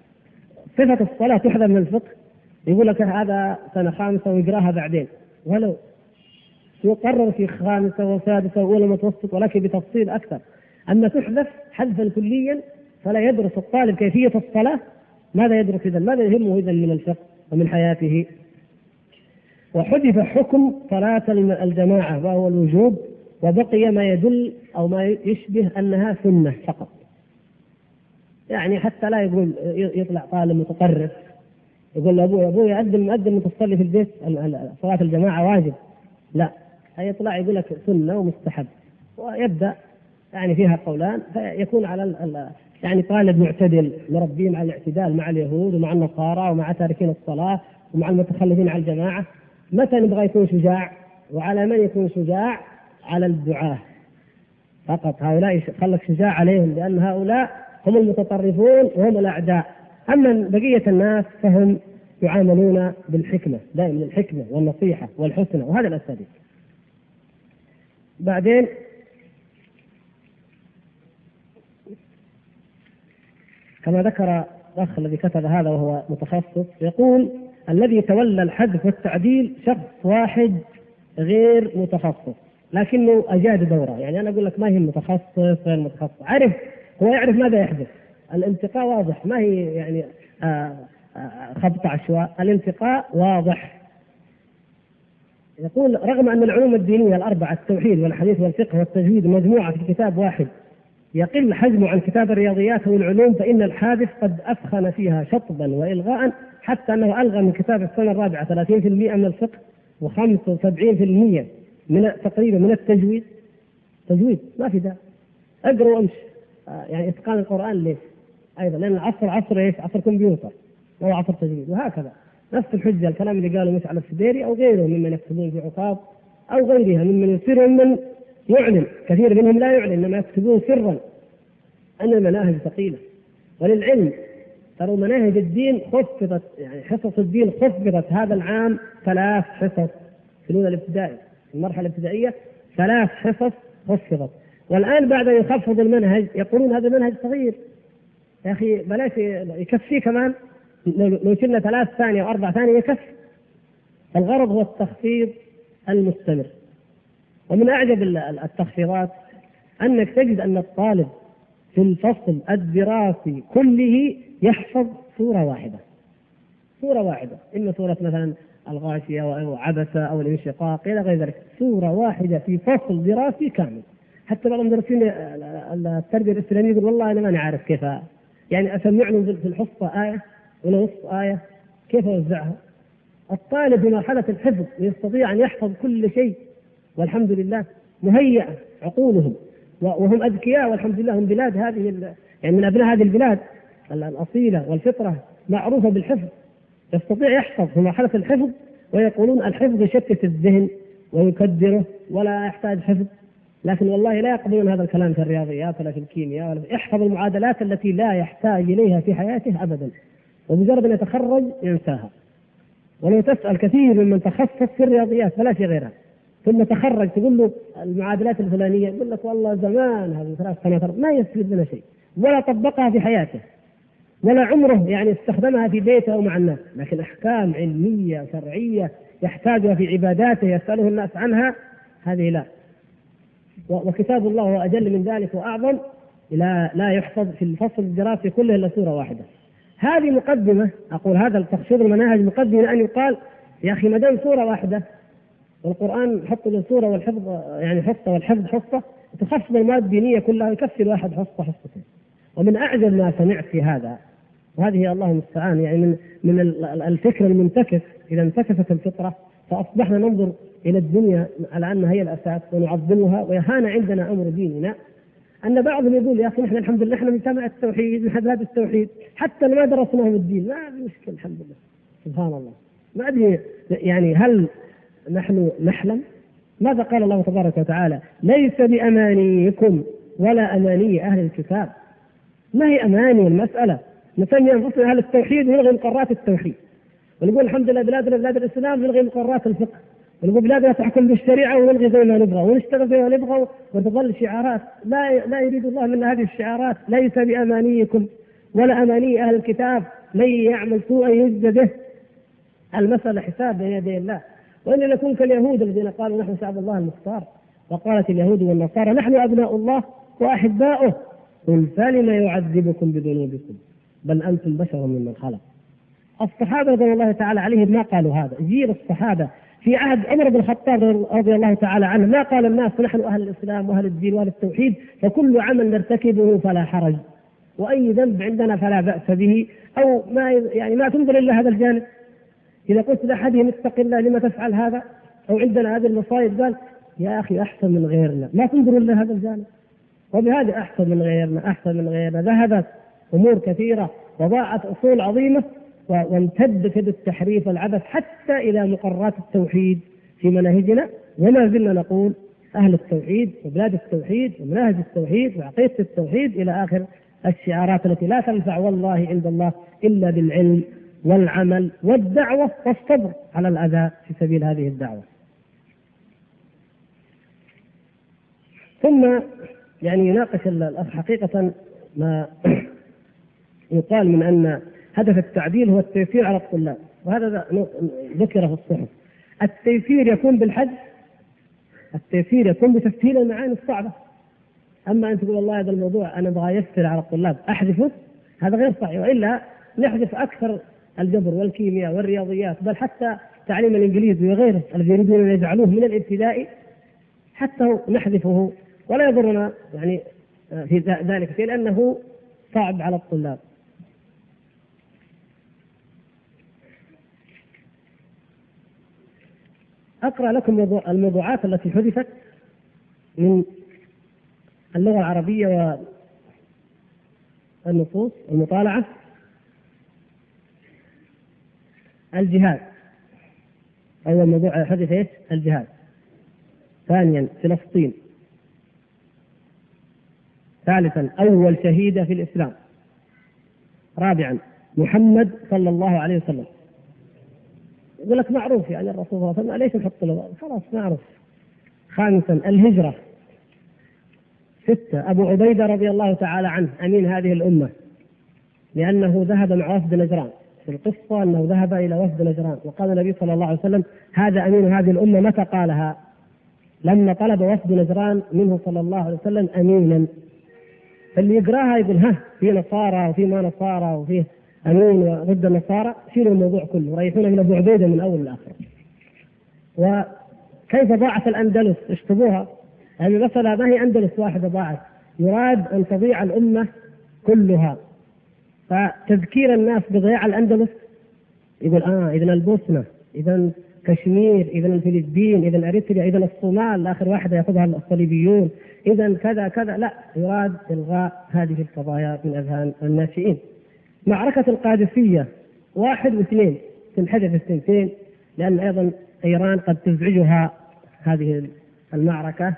صفة الصلاة تحذف من الفقه. يقول لك هذا سنة خامسة ويقراها بعدين. ولو يقرر في خامسة وسادسة وأولى متوسط ولكن بتفصيل أكثر. أما تحذف حذفا كليا فلا يدرس الطالب كيفية الصلاة. ماذا يدرك إذا؟ ماذا يهمه إذا من الفقه ومن حياته؟ وحذف حكم صلاة الجماعة وهو الوجوب وبقي ما يدل أو ما يشبه أنها سنة فقط. يعني حتى لا يقول يطلع طالب متطرف يقول لأبوه أبوي أذن مؤذن تصلي في البيت صلاة الجماعة واجب. لا يطلع يقول لك سنة ومستحب ويبدأ يعني فيها قولان فيكون على يعني طالب معتدل مربين على الاعتدال مع اليهود ومع النصارى ومع تاركين الصلاة ومع المتخلفين عن الجماعة متى نبغى يكون شجاع وعلى من يكون شجاع على الدعاة فقط هؤلاء خلك شجاع عليهم لأن هؤلاء هم المتطرفون وهم الأعداء. أما بقية الناس فهم يعاملون بالحكمة دائما الحكمة والنصيحة والحسنى وهذا الأساليب بعدين كما ذكر الأخ الذي كتب هذا وهو متخصص يقول الذي تولى الحذف والتعديل شخص واحد غير متخصص. لكنه أجاد دوره. يعني أنا أقول لك ما هي متخصص غير متخصص عرف هو يعرف ماذا يحدث. الانتقاء واضح. ما هي يعني آه، آه، خبط عشواء الانتقاء واضح. يقول رغم أن العلوم الدينية الأربعة التوحيد والحديث والفقه والتجويد مجموعة في كتاب واحد يقل حجمه عن كتاب الرياضيات والعلوم فإن الحادث قد أفخن فيها شطبا وإلغاء حتى أنه ألغى من كتاب السنة الرابعة 30% من الفقه و75% من تقريبا من التجويد. تجويد ما في ده اقرأ وامشي. آه، يعني اتقان القرآن ليش؟ أيضا لأن العصر عصر إيش؟ عصر كمبيوتر. هو عصر تجويد. وهكذا. نفس الحجة الكلام اللي قاله مشعل السديري أو غيره ممن يكتبون في عقاب أو غيرها ممن يصير ممن يعلن. كثير منهم لا يعلن إنما يكتبون سرا أن المناهج ثقيلة. وللعلم ترى مناهج الدين خفضت يعني حصص الدين خفضت هذا العام ثلاث حصص. في الاولى الابتدائي المرحلة الابتدائية ثلاث حصص خفضت والآن بعد أن يخفض المنهج يقولون هذا المنهج صغير. يا أخي بلاش يكفيه كمان. لو شلنا ثلاث ثانية أو أربع ثانية يكفي. الغرض هو التخفيض المستمر. ومن أعجب التخفيضات أنك تجد أن الطالب في الفصل الدراسي كله يحفظ سورة واحدة. سورة واحدة. إما سورة مثلا الغاشية أو عبسة أو الانشقاق إلى غير ذلك. سورة واحدة في فصل دراسي كامل. حتى بعض المدرسين التربية الإسلامية يقول والله أنا ماني عارف كيف يعني أسمع في الحصة آية ولا نصف آية كيف أوزعها؟ الطالب في مرحلة الحفظ يستطيع أن يحفظ كل شيء والحمد لله مهيئة عقولهم وهم أذكياء والحمد لله هم بلاد هذه يعني من أبناء هذه البلاد الأصيلة والفطرة معروفة بالحفظ. يستطيع يحفظ في مرحلة الحفظ ويقولون الحفظ يشتت الذهن ويكدره ولا يحتاج حفظ. لكن والله لا يقبلون هذا الكلام في الرياضيات ولا في الكيمياء ولا في يحفظ المعادلات التي لا يحتاج إليها في حياته ابدا. ومجرد أن يتخرج ينساها. ولو تسأل كثير ممن تخصص في الرياضيات فلا في غيرها ثم تخرج تقول له المعادلات الفلانية يقول لك والله زمان هذه ثلاث سنوات ما يستفيد منها شيء ولا طبقها في حياته. ولا عمره يعني استخدمها في بيته أو مع الناس لكن أحكام علمية شرعيه يحتاجها في عباداته يسأله الناس عنها هذه لا وكتاب الله هو أجل من ذلك وأعظم لا لا يحفظ في الفصل الدراسي كله إلا سورة واحدة. هذه مقدمة أقول هذا تخشير المناهج مقدمة ان يقال يا أخي ما دام سورة واحدة والقرآن حط له سوره والحفظ يعني حصة والحفظ حصة تخفض المواد الدينية كلها يكفي الواحد حصة حصتين. ومن أعجب ما سمعت في هذا وهذه الله المستعان. يعني من من الفكر المنتكس. إذا انتكست الفطرة فأصبحنا ننظر إلى الدنيا على انها هي الأساس ونعظمها ويهان عندنا أمر ديننا. أن بعضهم يقول يا أخي نحن الحمد لله نحن مجتمع التوحيد من بلاد التوحيد. حتى ما درسناه الدين ما في مشكلة الحمد لله. سبحان الله. ما أدري يعني هل نحن نحلم؟ ماذا قال الله تبارك وتعالى؟ ليس بأمانيكم ولا أماني أهل الكتاب. ما هي أماني المسألة؟ نسمي انفسنا أهل التوحيد ونلغي مقرات التوحيد. ونقول الحمد لله بلادنا بلاد الإسلام نلغي مقرات الفقه. ونقول بلادنا تحكم بالشريعة ونلغي زي ما نبغى ونشتغل زي ما نبغى وتظل شعارات. لا لا يريد الله منا هذه الشعارات. ليس بأمانيكم ولا أماني أهل الكتاب. من يعمل سوءا يجزى به. المسألة حساب بين يدي الله. وإن نكون كاليهود الذين قالوا نحن شعب الله المختار. وقالت اليهود والنصارى نحن أبناء الله وأحباؤه. قل فلم يعذبكم بذنوبكم؟ بل أنتم بشر ممن خلق. الصحابة رضي الله تعالى عليهم ما قالوا هذا. جيل الصحابة في عهد عمر بن الخطاب رضي الله تعالى عنه ما قال الناس نحن أهل الإسلام وأهل الدين وأهل التوحيد فكل عمل نرتكبه فلا حرج. وأي ذنب عندنا فلا بأس به. أو ما يعني ما تنظر إلا هذا الجانب. إذا قلت لأحدهم اتق الله لما تفعل هذا؟ أو عندنا هذه المصائب قال يا أخي أحسن من غيرنا. ما تنظر إلا هذا الجانب. وبهذا أحسن من غيرنا أحسن من غيرنا. ذهبت أمور كثيرة وضاعت أصول عظيمة وامتدت يد التحريف والعبث حتى إلى مقررات التوحيد في مناهجنا وما زلنا نقول أهل التوحيد وبلاد التوحيد ومناهج التوحيد وعقيدة التوحيد إلى آخر الشعارات التي لا تنفع والله عند الله إلا بالعلم والعمل والدعوة والصبر على الأذى في سبيل هذه الدعوة. ثم يعني يناقش الاخ حقيقة ما يقال من أن هدف التعديل هو التيسير على الطلاب وهذا ذكر في الصحف التيسير يكون بالحج التيسير يكون بتسهيل المعاني الصعبة. أما أن تقول والله هذا الموضوع أنا أبغى يسر على الطلاب أحذفه؟ هذا غير صحيح وإلا نحذف أكثر الجبر والكيمياء والرياضيات بل حتى تعليم الإنجليزي وغيره الذي يريدون أن يجعلوه من الابتدائي حتى نحذفه. ولا يضرنا يعني في ذلك شيء لأنه صعب على الطلاب. أقرأ لكم الموضوعات التي حذفت من اللغة العربية والنصوص المطالعة. الجهاد. أول موضوع حدث إيش؟ الجهاد. ثانيا فلسطين. ثالثا أول شهيدة في الإسلام. رابعا محمد صلى الله عليه وسلم. يقول لك معروف يعني الرسول صلى الله عليه وسلم ليش نحط له خلاص معروف. خامسا الهجرة. ستة أبو عبيدة رضي الله تعالى عنه أمين هذه الأمة. لأنه ذهب مع وفد نجران. في القصة أنه ذهب إلى وفد نجران. وقال النبي صلى الله عليه وسلم هذا أمين هذه الأمة متى قالها؟ لما طلب وفد نجران منه صلى الله عليه وسلم أمينا. فاللي يقراها يقول ها في نصارى وفي ما نصارى وفي أمين ضد النصارى. شيلوا الموضوع كله. ريحونا من أبو عبيدة من أول لآخر. وكيف ضاعت الأندلس؟ اشطبوها هذه مسألة ما هي أندلس واحدة ضاعت يراد أن تضيع الأمة كلها. فتذكير الناس بضياع الأندلس؟ يقول آه اذا البوسنة اذا كشمير اذا الفلبين اذا أريتريا اذا الصومال. آخر واحدة يأخذها الصليبيون. اذا كذا كذا. لا يراد إلغاء هذه القضايا من أذهان الناشئين. معركة القادسية. واحد واثنين. تنحذف السنتين لأن أيضا إيران قد تزعجها هذه المعركة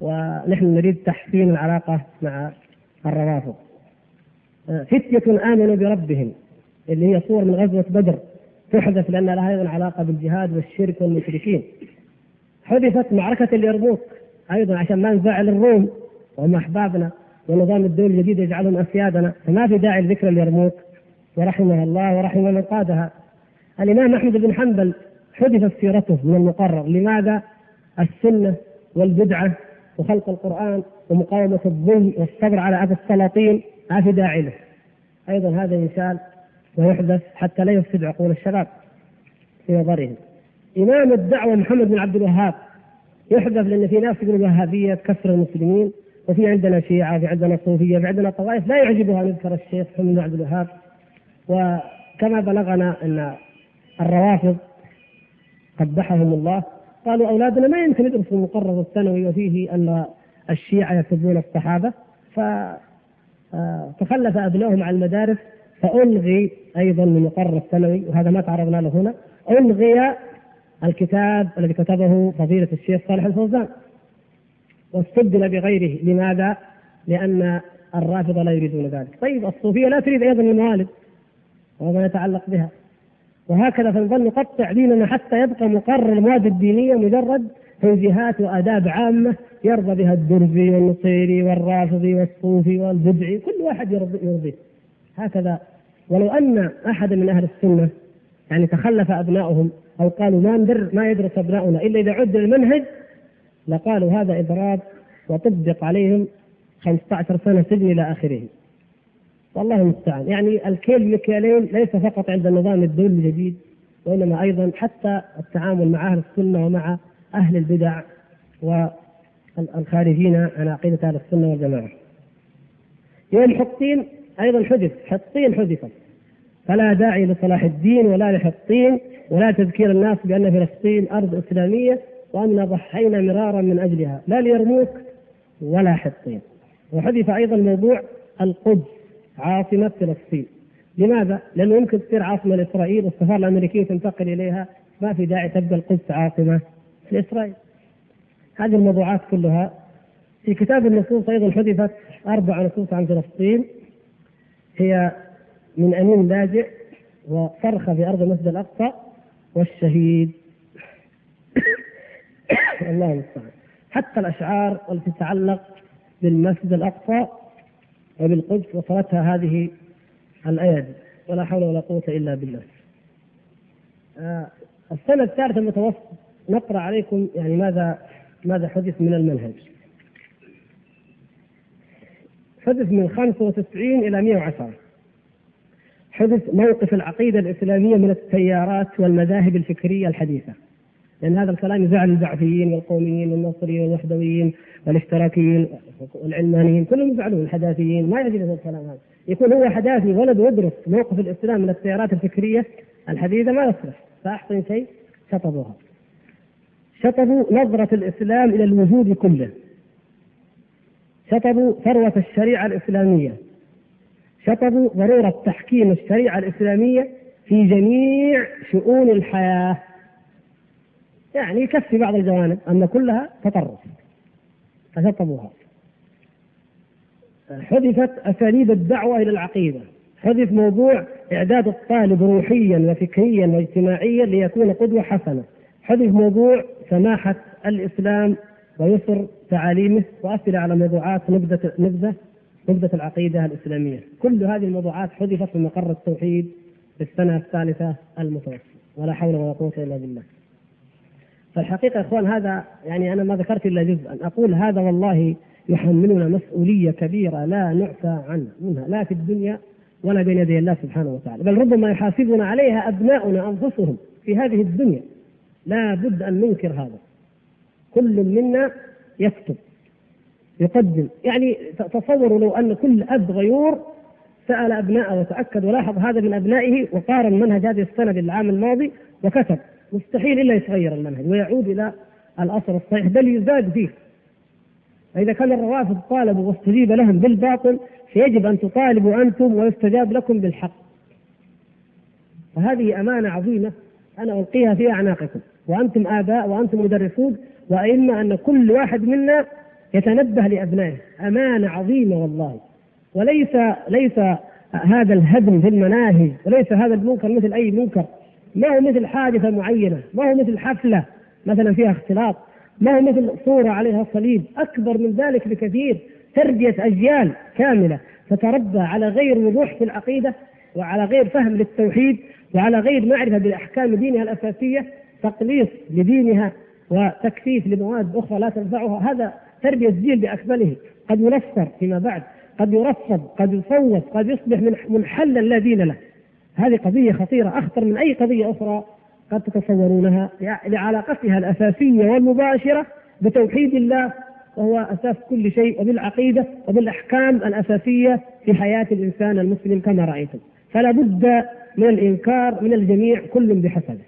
ونحن نريد تحسين العلاقة مع الروافض. فتية آمنوا بربهم اللي هي صور من غزوة بدر. تحدث لأن لها أيضا علاقة بالجهاد والشرك والمشركين. حدثت معركة اليرموك أيضا عشان ما نزعل الروم وهم أحبابنا ونظام الدولة الجديد يجعلهم أسيادنا. فما في داعي لذكر اليرموك ورحمه الله ورحم من قادها الإمام أحمد بن حنبل حدثت سيرته من المقرر. لماذا؟ السنة والبدعة وخلق القرآن ومقاومة الظلم والصبر على أذى السلاطين في داعي له أيضا هذا مثال ويحدث حتى لا يفسد عقول الشباب في نظرهم. إمام الدعوة محمد بن عبد الوهاب يحدث لأن في ناس يقولوا الوهابية تكفر المسلمين وفي عندنا شيعة في عندنا صوفية في عندنا طوائف لا يعجبها نذكر الشيخ محمد بن عبد الوهاب. وكما بلغنا أن الروافض قبحهم الله قالوا أولادنا ما يمكن يدرسوا المقرر الثانوي وفيه أن الشيعة يسبون الصحابة. ف آه، ابنائهم عن المدارس فألغي أيضا المقرر الثانوي وهذا ما تعرضنا له هنا. ألغي الكتاب الذي كتبه فضيلة الشيخ صالح الفوزان. واستبدل بغيره. لماذا؟ لأن الرافضة لا يريدون ذلك. طيب الصوفية لا تريد أيضا الموالد. وما يتعلق بها وهكذا فنظل نقطع ديننا حتى يبقى مقرر المواد الدينية مجرد توجيهات وآداب عامة يرضى بها الدرزي والنصيري والرافضي والصوفي والبدعي كل واحد يرضي يرضيه هكذا ولو أن أحد من أهل السنة يعني تخلف ابنائهم أو قالوا ما ندر ما يدرس أبناؤنا إلا إذا عد المنهج لقالوا هذا إضراب وطبق عليهم 15 سنة سجن إلى آخره. والله المستعان، يعني الكيل مكيالين ليس فقط عند النظام الدولي الجديد وإنما أيضا حتى التعامل مع أهل السنة ومع أهل البدع والخارجين عن عقيدة أهل السنة والجماعة. يوم حطين أيضا حدث، حطين حدثت. فلا داعي لصلاح الدين ولا لحطين ولا تذكير الناس بأن فلسطين أرض إسلامية وأن ضحينا مرارا من أجلها، لا ليرموك ولا حطين. وحدث أيضا موضوع القدس عاصمة فلسطين. لماذا؟ لأنه يمكن تصير عاصمة لإسرائيل والسفارة الأمريكية تنتقل إليها. ما في داعي تبقى القدس عاصمة لإسرائيل. هذه الموضوعات كلها في كتاب النصوص أيضا حذفت أربع نصوص عن فلسطين. هي من أمين لاجئ وصرخة في أرض المسجد الأقصى والشهيد. الله المستعان. حتى الأشعار التي تتعلق بالمسجد الأقصى وبالقدس وصلتها هذه الأيادي ولا حول ولا قوة إلا بالله. آه السنة الثالثة المتوسط نقرأ عليكم يعني ماذا ماذا حدث من المنهج. حدث من 95 إلى 110 حدث موقف العقيدة الإسلامية من التيارات والمذاهب الفكرية الحديثة. لأن هذا الكلام يزعل البعثيين والقوميين والنصريين والوحدويين والاشتراكيين والعلمانيين كلهم يزعلون الحداثيين ما يعجبهم الكلام هذا. يكون هو حداثي ولد يدرس موقف الإسلام من التيارات الفكرية الحديثة ما يصلح. فأحسن شيء شطبوها. شطبوا نظرة الإسلام إلى الوجود كله. شطبوا ثروة الشريعة الإسلامية. شطبوا ضرورة تحكيم الشريعة الإسلامية في جميع شؤون الحياة. يعني يكفي بعض الجوانب أن كلها تطرف فشطبوها. حذفت أساليب الدعوة إلى العقيدة. حذف موضوع إعداد الطالب روحيا وفكريا واجتماعيا ليكون قدوة حسنة. حذف موضوع سماحة الإسلام ويسر تعاليمه وأسئلة على موضوعات نبذة نبذة نبذة العقيدة الإسلامية. كل هذه الموضوعات حذفت في مقر التوحيد في السنة الثالثة المتوسطة ولا حول ولا قوة إلا بالله. فالحقيقة يا إخوان هذا يعني أنا ما ذكرت إلا جزءا أقول هذا والله يحملنا مسؤولية كبيرة لا نعفى عنها منها لا في الدنيا ولا بين يدي الله سبحانه وتعالى بل ربما يحاسبنا عليها أبناؤنا أنفسهم في هذه الدنيا. لا بد أن ننكر هذا. كل منا يكتب يقدم. يعني تصوروا لو أن كل أب غيور سأل أبناءه وتأكد ولاحظ هذا من أبنائه وقارن منهج هذه السنة بالعام الماضي وكتب. مستحيل إلا يتغير المنهج ويعود إلى الأصل الصحيح بل يزاد فيه. فإذا كان الروافض طالبوا واستجيب لهم بالباطل فيجب أن تطالبوا أنتم ويستجاب لكم بالحق. فهذه أمانة عظيمة أنا ألقيها في أعناقكم. وأنتم آباء وأنتم مدرسون وأئمة أن كل واحد منا يتنبه لأبنائه. أمانة عظيمة والله. وليس ليس هذا الهدم في المناهج وليس هذا المنكر مثل أي منكر. ما هو مثل حادثة معينة ما هو مثل حفلة مثلا فيها اختلاط ما هو مثل صورة عليها صليب أكبر من ذلك بكثير تربية أجيال كاملة تتربى على غير وضوح في العقيدة وعلى غير فهم للتوحيد وعلى غير معرفة بأحكام دينها الأساسية تقليص لدينها وتكثيف لمواد أخرى لا تنفعها. هذا تربية جيل بأكمله. قد ينفر فيما بعد قد يرفض قد يصوت قد يصبح منحلا لا دين له. هذه قضية خطيرة أخطر من أي قضية أخرى قد تتصورونها لعلاقتها الأساسية والمباشرة بتوحيد الله وهو أساس كل شيء وبالعقيدة وبالأحكام الأساسية في حياة الإنسان المسلم كما رأيتم. فلا بد من الإنكار من الجميع كل بحسبه.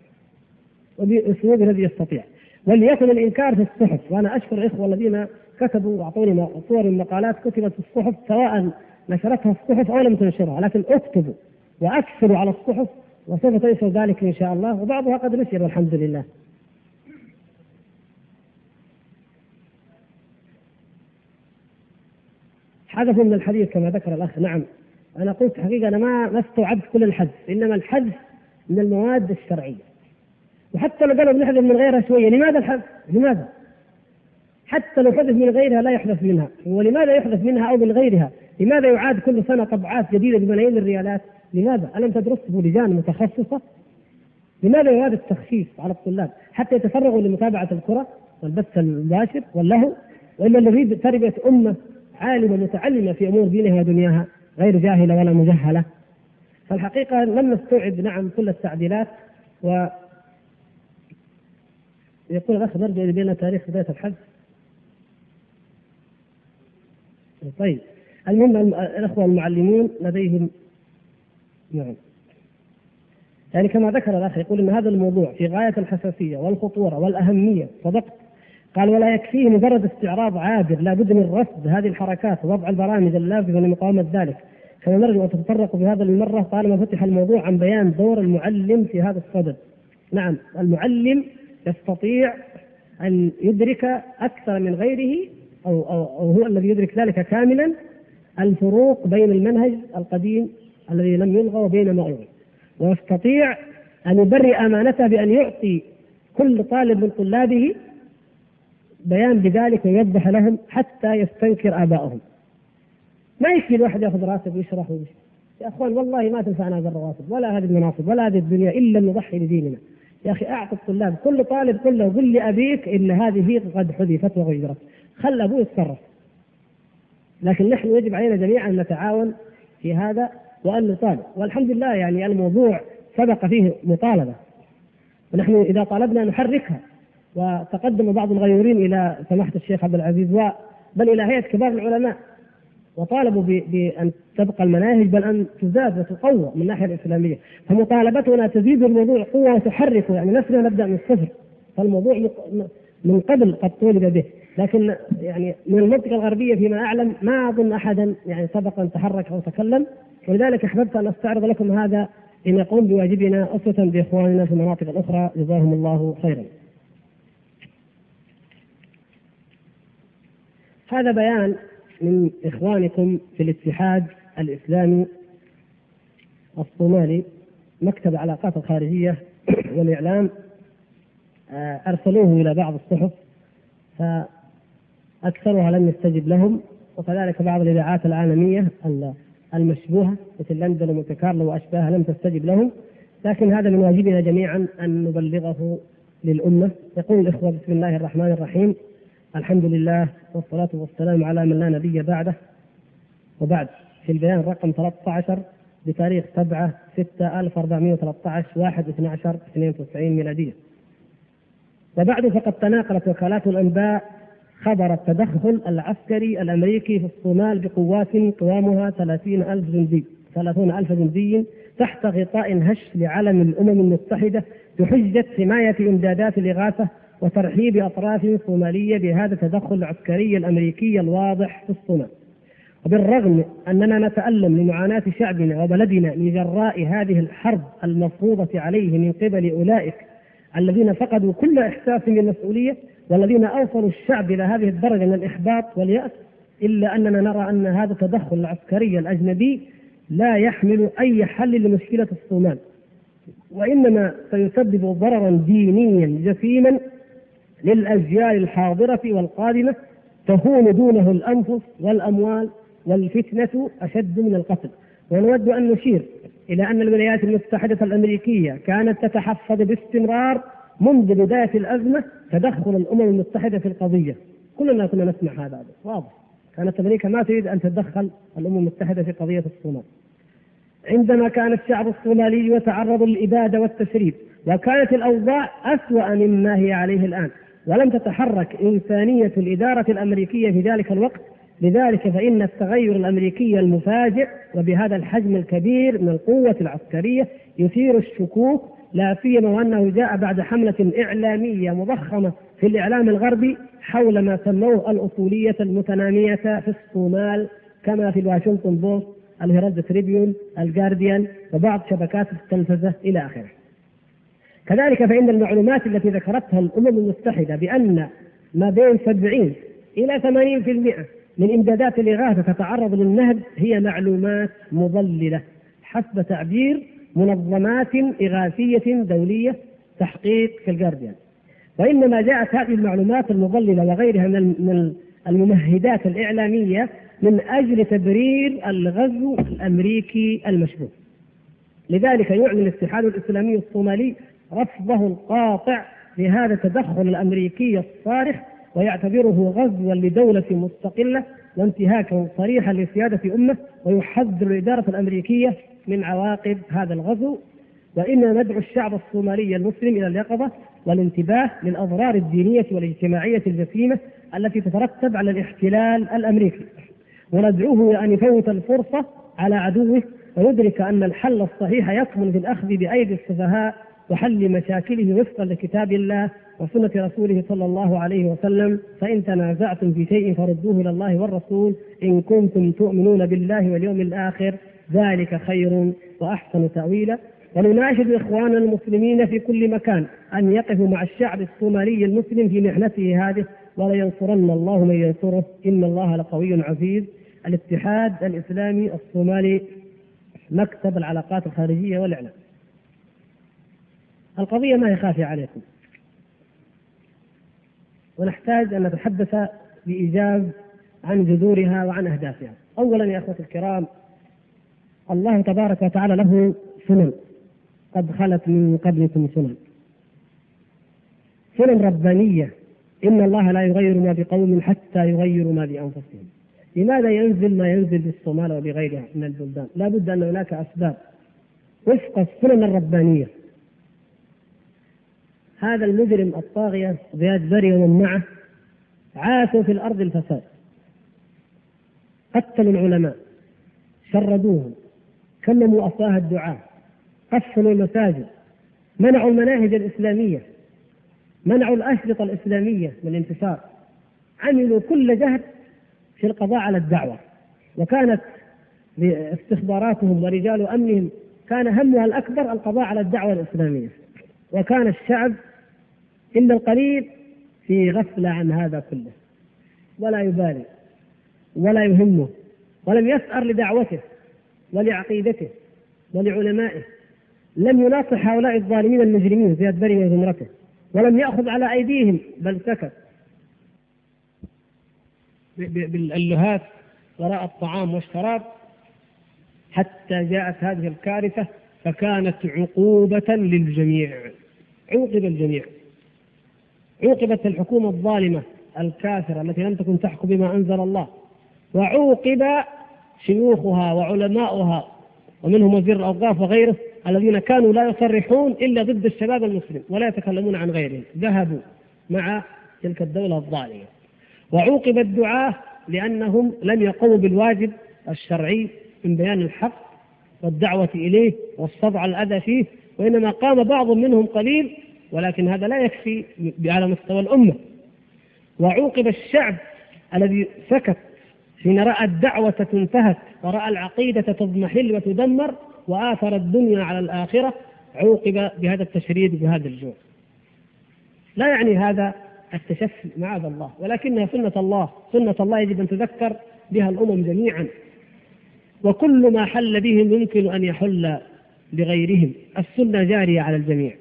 وبأسلوب الذي يستطيع. وليكن الإنكار في الصحف. وأنا أشكر الإخوة الذين كتبوا وأعطوني صور المقالات كتبت في الصحف سواء نشرتها الصحف أو لم تنشرها لكن اكتبوا. واكثروا على الصحف وسوف تنشر ذلك إن شاء الله وبعضها قد نشر والحمد لله. حذفوا من الحديث كما ذكر الأخ نعم أنا قلت حقيقة أنا ما ما استوعبت كل الحذف إنما الحذف من المواد الشرعية وحتى لو قالوا بنحذف من غيرها شوية لماذا الحذف؟ لماذا؟ حتى لو حدث من غيرها لا يحدث منها ولماذا يحدث منها أو من غيرها لماذا يعاد كل سنة طبعات جديدة بملايين الريالات لماذا؟ ألم تدرسه لجان متخصصة؟ لماذا يعاد التخفيف على الطلاب؟ حتى يتفرغوا لمتابعة الكرة والبث المباشر واللهو وإلا نريد تربية أمة عالمة متعلمة في أمور دينها ودنياها غير جاهلة ولا مجهلة. فالحقيقة لم نستوعب نعم كل التعديلات و يقول الأخ نرجع إلى تاريخ بداية الحج. طيب. المهم الأخوة المعلمون لديهم نعم. يعني كما ذكر الأخ يقول إن هذا الموضوع في غاية الحساسية والخطورة والأهمية صدقت. قال ولا يكفيه مجرد استعراض عابر لا بد من رصد هذه الحركات ووضع البرامج اللازمة لمقاومة ذلك. كما نرجو أن تتطرق في هذا المرة طالما فتح الموضوع عن بيان دور المعلم في هذا الصدد. نعم المعلم يستطيع أن يدرك أكثر من غيره أو, أو, أو هو الذي يدرك ذلك كاملا الفروق بين المنهج القديم الذي لم يلغى وبين ما ألغي ويستطيع أن يبرئ أمانته بأن يعطي كل طالب من طلابه بيان بذلك ويوضح لهم حتى يستنكر آبائهم ما يكفي الواحد يأخذ راتب ويشرح ويمشي. يا أخوان والله ما تنفعنا هذه الرواتب ولا هذه المناصب ولا هذه الدنيا إلا نضحي لديننا يا أخي أعطي الطلاب كل طالب قل له قل لأبيك إن هذه قد حذفت وغيرت. خلى أبوه يتصرف. لكن نحن يجب علينا جميعا ان نتعاون في هذا وان نطالب والحمد لله يعني الموضوع سبق فيه مطالبة. ونحن إذا طالبنا نحركها. وتقدم بعض الغيورين إلى سماحة الشيخ عبد العزيز بل إلى هيئة كبار العلماء. وطالبوا بأن تبقى المناهج بل أن تزاد وتقوى من الناحية الإسلامية. فمطالبتنا تزيد الموضوع قوة وتحركه يعني نفسنا نبدأ من الصفر. فالموضوع من قبل قد طولب به. لكن يعني من المنطقة الغربية فيما أعلم ما أظن أحدا يعني سبق أن تحرك أو تكلم ولذلك أحببت أن أستعرض لكم هذا لنقوم بواجبنا أسوة بإخواننا في المناطق الأخرى جزاهم الله خيرا. هذا بيان من إخوانكم في الاتحاد الإسلامي الصومالي مكتب العلاقات الخارجية والإعلام آه، أرسلوه إلى بعض الصحف أكثرها لم يستجب لهم وكذلك بعض الإذاعات العالمية المشبوهة مثل لندن ومونte كارلو وأشباهها لم تستجب لهم. لكن هذا من واجبنا جميعا أن نبلغه للأمة. يقول الإخوة بسم الله الرحمن الرحيم الحمد لله والصلاة والسلام على من لا نبي بعده. وبعد في البيان رقم 13 بتاريخ 7 6 1413 1 12 92 ميلادية. وبعد فقد تناقلت وكالات الأنباء خبر التدخل العسكري الأمريكي في الصومال بقوات قوامها 30 ألف جندي 30 ألف جندي تحت غطاء هش لعلم الأمم المتحدة بحجة حماية إمدادات الإغاثة وترحيب أطراف صومالية بهذا التدخل العسكري الأمريكي الواضح في الصومال. وبالرغم أننا نتألم لمعاناة شعبنا وبلدنا لجراء هذه الحرب المفروضة عليه من قبل أولئك الذين فقدوا كل إحساس بالمسؤولية والذين أوصلوا الشعب إلى هذه الدرجة من الإحباط واليأس إلا أننا نرى أن هذا التدخل العسكري الأجنبي لا يحمل أي حل لمشكلة الصومال. وإنما سيسبب ضررا دينيا جسيما للأجيال الحاضرة والقادمة تهون دونه الأنفس والأموال والفتنة أشد من القتل. ونود أن نشير إلى أن الولايات المتحدة الأمريكية كانت تتحفظ باستمرار منذ بداية الأزمة تدخل الأمم المتحدة في القضية. كلنا كنا نسمع هذا واضح. كانت أمريكا ما تريد أن تتدخل الأمم المتحدة في قضية الصومال. عندما كان الشعب الصومالي يتعرض للإبادة والتشريد وكانت الأوضاع أسوأ مما هي عليه الآن. ولم تتحرك إنسانية الإدارة الأمريكية في ذلك الوقت. لذلك فإن التغير الأمريكي المفاجئ وبهذا الحجم الكبير من القوة العسكرية يثير الشكوك لا سيما وأنه جاء بعد حملة إعلامية مضخمة في الإعلام الغربي حول ما سموه الأصولية المتنامية في الصومال كما في الواشنطن بوست الهيرالد تريبيون الجارديان وبعض شبكات التلفزة إلى آخره. كذلك فإن المعلومات التي ذكرتها الأمم المتحدة بأن ما بين 70 إلى 80% من إمدادات الإغاثة تتعرض للنهب هي معلومات مضللة حسب تعبير منظمات إغاثية دولية تحقيق في الجارديان وإنما جاءت هذه المعلومات المضللة وغيرها من الممهدات الإعلامية من أجل تبرير الغزو الأمريكي المشبوه لذلك يعلن الاتحاد الإسلامي الصومالي رفضه القاطع لهذا التدخل الأمريكي الصارخ ويعتبره غزوا لدولة مستقلة وانتهاكا صريحا لسيادة أمة ويحذر الإدارة الأمريكية من عواقب هذا الغزو وإننا ندعو الشعب الصومالي المسلم إلى اليقظة والانتباه للأضرار الدينية والاجتماعية الجسيمة التي تترتب على الاحتلال الأمريكي. وندعوه إلى أن يفوت الفرصة على عدوه ويدرك أن الحل الصحيح يكمن في الأخذ بأيدي السفهاء وحل مشاكله وفقا لكتاب الله وسنة رسوله صلى الله عليه وسلم. فإن تنازعتم في شيء فردوه إلى الله والرسول إن كنتم تؤمنون بالله واليوم الآخر. ذلك خير وأحسن تأويلا. ونناشد إخواننا المسلمين في كل مكان أن يقفوا مع الشعب الصومالي المسلم في محنته هذه ولينصرن الله من ينصره. إن الله لقوي عزيز. الاتحاد الإسلامي الصومالي مكتب العلاقات الخارجية والإعلام. القضية ما هي خافية عليكم. ونحتاج أن نتحدث بإيجاز عن جذورها وعن أهدافها. أولا يا أخوة الكرام الله تبارك وتعالى له سنن. قد خلت من قبلكم سنن. سنن ربانية. إن الله لا يغير ما بقوم حتى يغيروا ما بأنفسهم. لماذا ينزل ما ينزل بالصومال وبغيرها من البلدان؟ لا بد أن هناك أسباب. وفق السنن الربانية. هذا المجرم الطاغية زياد بري ومن معه عاشوا في الأرض الفساد. قتلوا العلماء. شردوهم. كلموا أفواه الدعاة قفلوا المساجد منعوا المناهج الإسلامية منعوا الأشرطة الإسلامية من الانتشار عملوا كل جهد في القضاء على الدعوة. وكانت استخباراتهم ورجال أمنهم كان همها الأكبر القضاء على الدعوة الإسلامية. وكان الشعب إلا القليل في غفلة عن هذا كله. ولا يبالي ولا يهمه ولم يسأر لدعوته. ولعقيدته ولعلمائه لم يناصح هؤلاء الظالمين المجرمين زياد بري وزمرته ولم يأخذ على أيديهم بل سكت. بالألهات وراء الطعام والشراب حتى جاءت هذه الكارثة فكانت عقوبة للجميع. عوقب الجميع. عوقبت الحكومة الظالمة الكافرة التي لم تكن تحكم بما أنزل الله. وعوقب شيوخها وعلماؤها ومنهم وزير الأوقاف وغيره الذين كانوا لا يصرحون إلا ضد الشباب المسلم ولا يتكلمون عن غيرهم. ذهبوا مع تلك الدولة الظالمة. وعوقب الدعاة لأنهم لم يقوموا بالواجب الشرعي من بيان الحق والدعوة إليه والصبر على الأذى فيه وإنما قام بعض منهم قليل ولكن هذا لا يكفي على مستوى الأمة. وعوقب الشعب الذي سكت حين رأى الدعوة تنتهك ورأى العقيدة تضمحل وتدمر وآثر الدنيا على الآخرة عوقب بهذا التشريد بهذا الجوع. لا يعني هذا التشفي معاذ الله ولكنها سنة الله سنة الله يجب أن تذكر بها الأمم جميعا. وكل ما حل بهم يمكن أن يحل بغيرهم. السنة جارية على الجميع.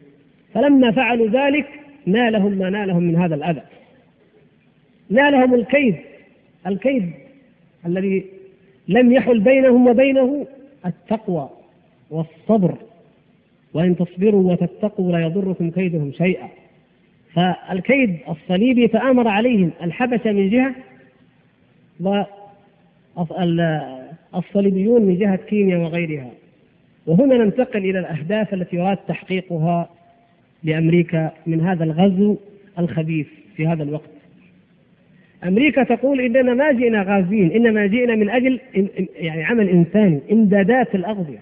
فلما فعلوا ذلك نالهم ما نالهم من هذا الأذى. نالهم الكيد الكيد الذي لم يحل بينهم وبينه التقوى والصبر. وإن تصبروا وتتقوا لا يضركم كيدهم شيئا. فالكيد الصليبي تآمر عليهم الحبشة من جهة والصليبيون من جهة كينيا وغيرها. وهنا ننتقل إلى الأهداف التي يراد تحقيقها لأمريكا من هذا الغزو الخبيث في هذا الوقت. أمريكا تقول إننا ما جئنا غازين إنما جئنا من أجل يعني عمل إنساني إمدادات الأغذية.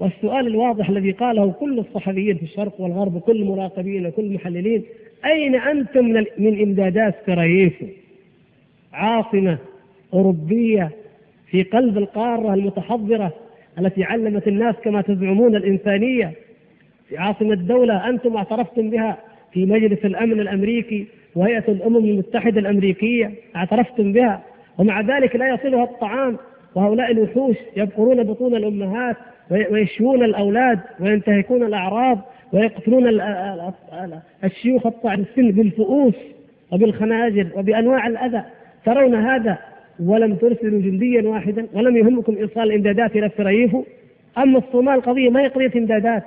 والسؤال الواضح الذي قاله كل الصحفيين في الشرق والغرب وكل المراقبين وكل المحللين أين أنتم من, إمدادات سراييفو عاصمة أوروبية في قلب القارة المتحضرة التي علمت الناس كما تزعمون الإنسانية. في عاصمة الدولة أنتم اعترفتم بها في مجلس الأمن الأمريكي وهيئة الأمم المتحدة الأمريكية اعترفتم بها ومع ذلك لا يصلها الطعام وهؤلاء الوحوش يبقرون بطون الأمهات ويشوون الأولاد وينتهكون الأعراض ويقتلون الشيوخ الطعن السن بالفؤوس وبالخناجر وبأنواع الأذى. ترون هذا؟ ولم ترسلوا جنديا واحدا ولم يهمكم إيصال الإمدادات إلى السراييف أما الصومال قضية ما هي قضية إمدادات؟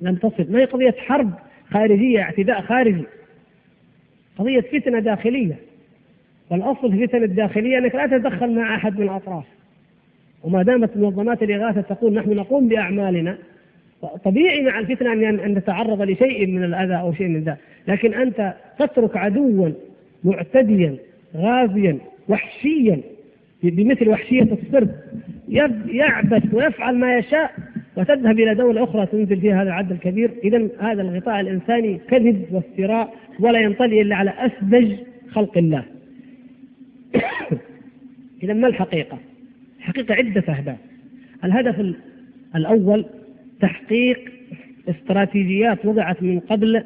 لم تصل. ما هي قضية حرب خارجية اعتداء خارجي؟ قضية فتنة داخلية. والأصل في الفتن الداخلية أنك لا تتدخل مع أحد من الأطراف. وما دامت منظمات الإغاثة تقول نحن نقوم بأعمالنا طبيعي مع الفتنة أن تتعرض لشيء من الأذى أو شيء من ذا. لكن أنت تترك عدوا معتديا غازيا وحشيا بمثل وحشية السرد. يعبث ويفعل ما يشاء وتذهب إلى دولة أخرى تنزل فيها هذا العدد الكبير. إذا هذا الغطاء الإنساني كذب وافتراء ولا ينطلي إلا على أسذج خلق الله. إذا ما الحقيقة؟ الحقيقة عدة أهداف. الهدف الأول تحقيق استراتيجيات وضعت من قبل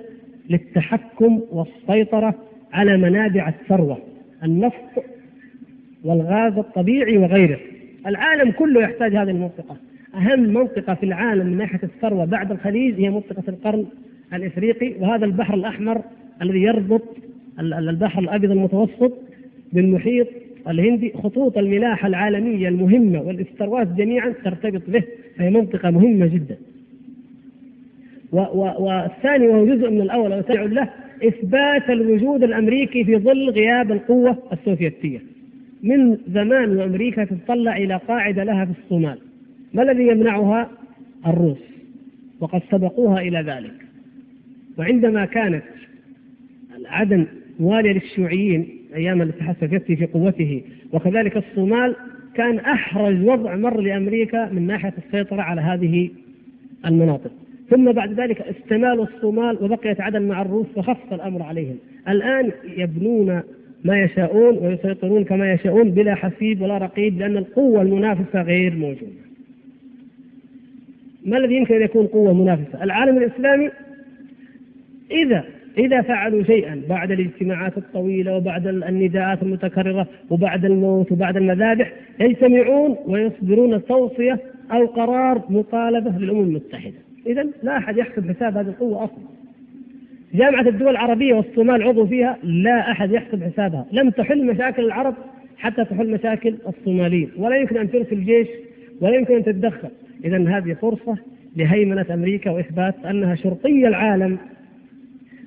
للتحكم والسيطرة على منابع الثروة النفط والغاز الطبيعي وغيره. العالم كله يحتاج هذه المنطقة. أهم منطقة في العالم من ناحية الثروة بعد الخليج هي منطقة القرن الإفريقي وهذا البحر الأحمر الذي يربط البحر الأبيض المتوسط بالمحيط الهندي خطوط الملاحة العالمية المهمة والثروات جميعا ترتبط به فهي منطقة مهمة جدا. والثاني وهو جزء من الأول وتابع له إثبات الوجود الأمريكي في ظل غياب القوة السوفيتية. من زمان وأمريكا تتطلع إلى قاعدة لها في الصومال. ما الذي يمنعها؟ الروس. وقد سبقوها إلى ذلك. وعندما كانت عدن موالية للشيوعيين أيام الاتحاد السوفيتي في قوته وكذلك الصومال كان أحرج وضع مر لأمريكا من ناحية السيطرة على هذه المناطق. ثم بعد ذلك استمالوا الصومال وبقيت عدن مع الروس وخف الأمر عليهم. الآن يبنون ما يشاءون ويسيطرون كما يشاءون بلا حسيب ولا رقيب لأن القوة المنافسة غير موجودة. ما الذي يمكن أن يكون قوة منافسة؟ العالم الإسلامي إذا إذا فعلوا شيئا بعد الاجتماعات الطويلة وبعد النداءات المتكررة وبعد الموت وبعد المذابح يجتمعون ويصدرون توصية أو قرار مطالبة للأمم المتحدة. إذا لا أحد يحسب حساب هذه القوة أصلا. جامعة الدول العربية والصومال عضو فيها لا أحد يحسب حسابها. لم تحل مشاكل العرب حتى تحل مشاكل الصوماليين. ولا يمكن أن ترسل جيش ولا يمكن أن تتدخل. إذا هذه فرصة لهيمنة أمريكا وإثبات أنها شرطي العالم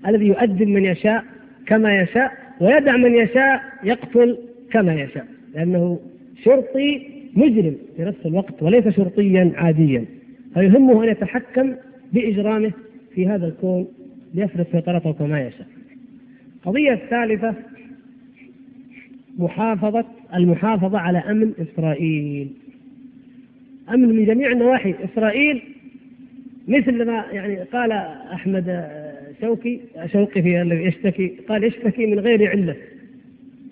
الذي يؤدب من يشاء كما يشاء ويدع من يشاء يقتل كما يشاء. لأنه شرطي مجرم في نفس الوقت وليس شرطيا عاديا. فيهمه أن يتحكم بإجرامه في هذا الكون ليفرض سيطرته كما يشاء. القضية الثالثة محافظة المحافظة على أمن إسرائيل. أمن من جميع النواحي إسرائيل مثل ما يعني قال أحمد شوقي شوقي في الذي يشتكي قال يشتكي من غير علة.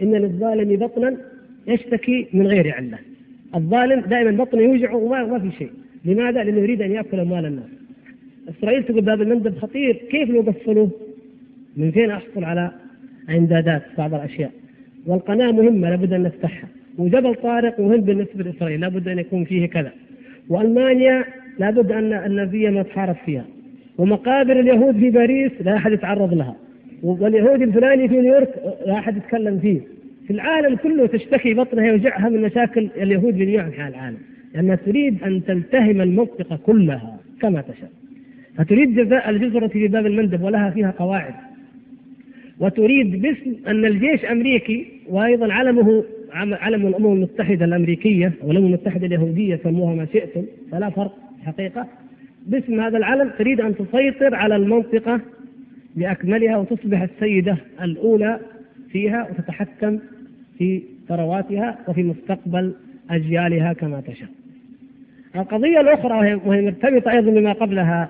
إن للظالم بطنا يشتكي من غير علة. الظالم دائما بطنه يوجعه وما في شيء. لماذا؟ لأنه يريد أن يأكل أموال الناس. إسرائيل تقول باب المندب خطير كيف يقفلوه؟ من فين أحصل على إمدادات بعض الأشياء؟ والقناة مهمة لابد أن نفتحها. وجبل طارق مهم بالنسبة لإسرائيل لابد أن يكون فيه كذا. وألمانيا لابد أن النازية ما تحارب فيها. ومقابر اليهود في باريس لا أحد يتعرض لها. واليهودي الفلاني في نيويورك لا أحد يتكلم فيه. في العالم كله تشتكي بطنها يوجعها من مشاكل اليهود في جميع أنحاء العالم. لأنها تريد أن تلتهم المنطقة كلها كما تشاء. فتريد الجزرة في باب المندب ولها فيها قواعد. وتريد باسم أن الجيش أمريكي وأيضا علمه علم الأمم المتحدة الأمريكية والأمم المتحدة اليهودية سموها ما شئتم فلا فرق حقيقة. باسم هذا العلم تريد أن تسيطر على المنطقة بأكملها وتصبح السيدة الأولى فيها وتتحكم في ثرواتها وفي مستقبل أجيالها كما تشاء. القضية الأخرى وهي مرتبطة أيضا بما قبلها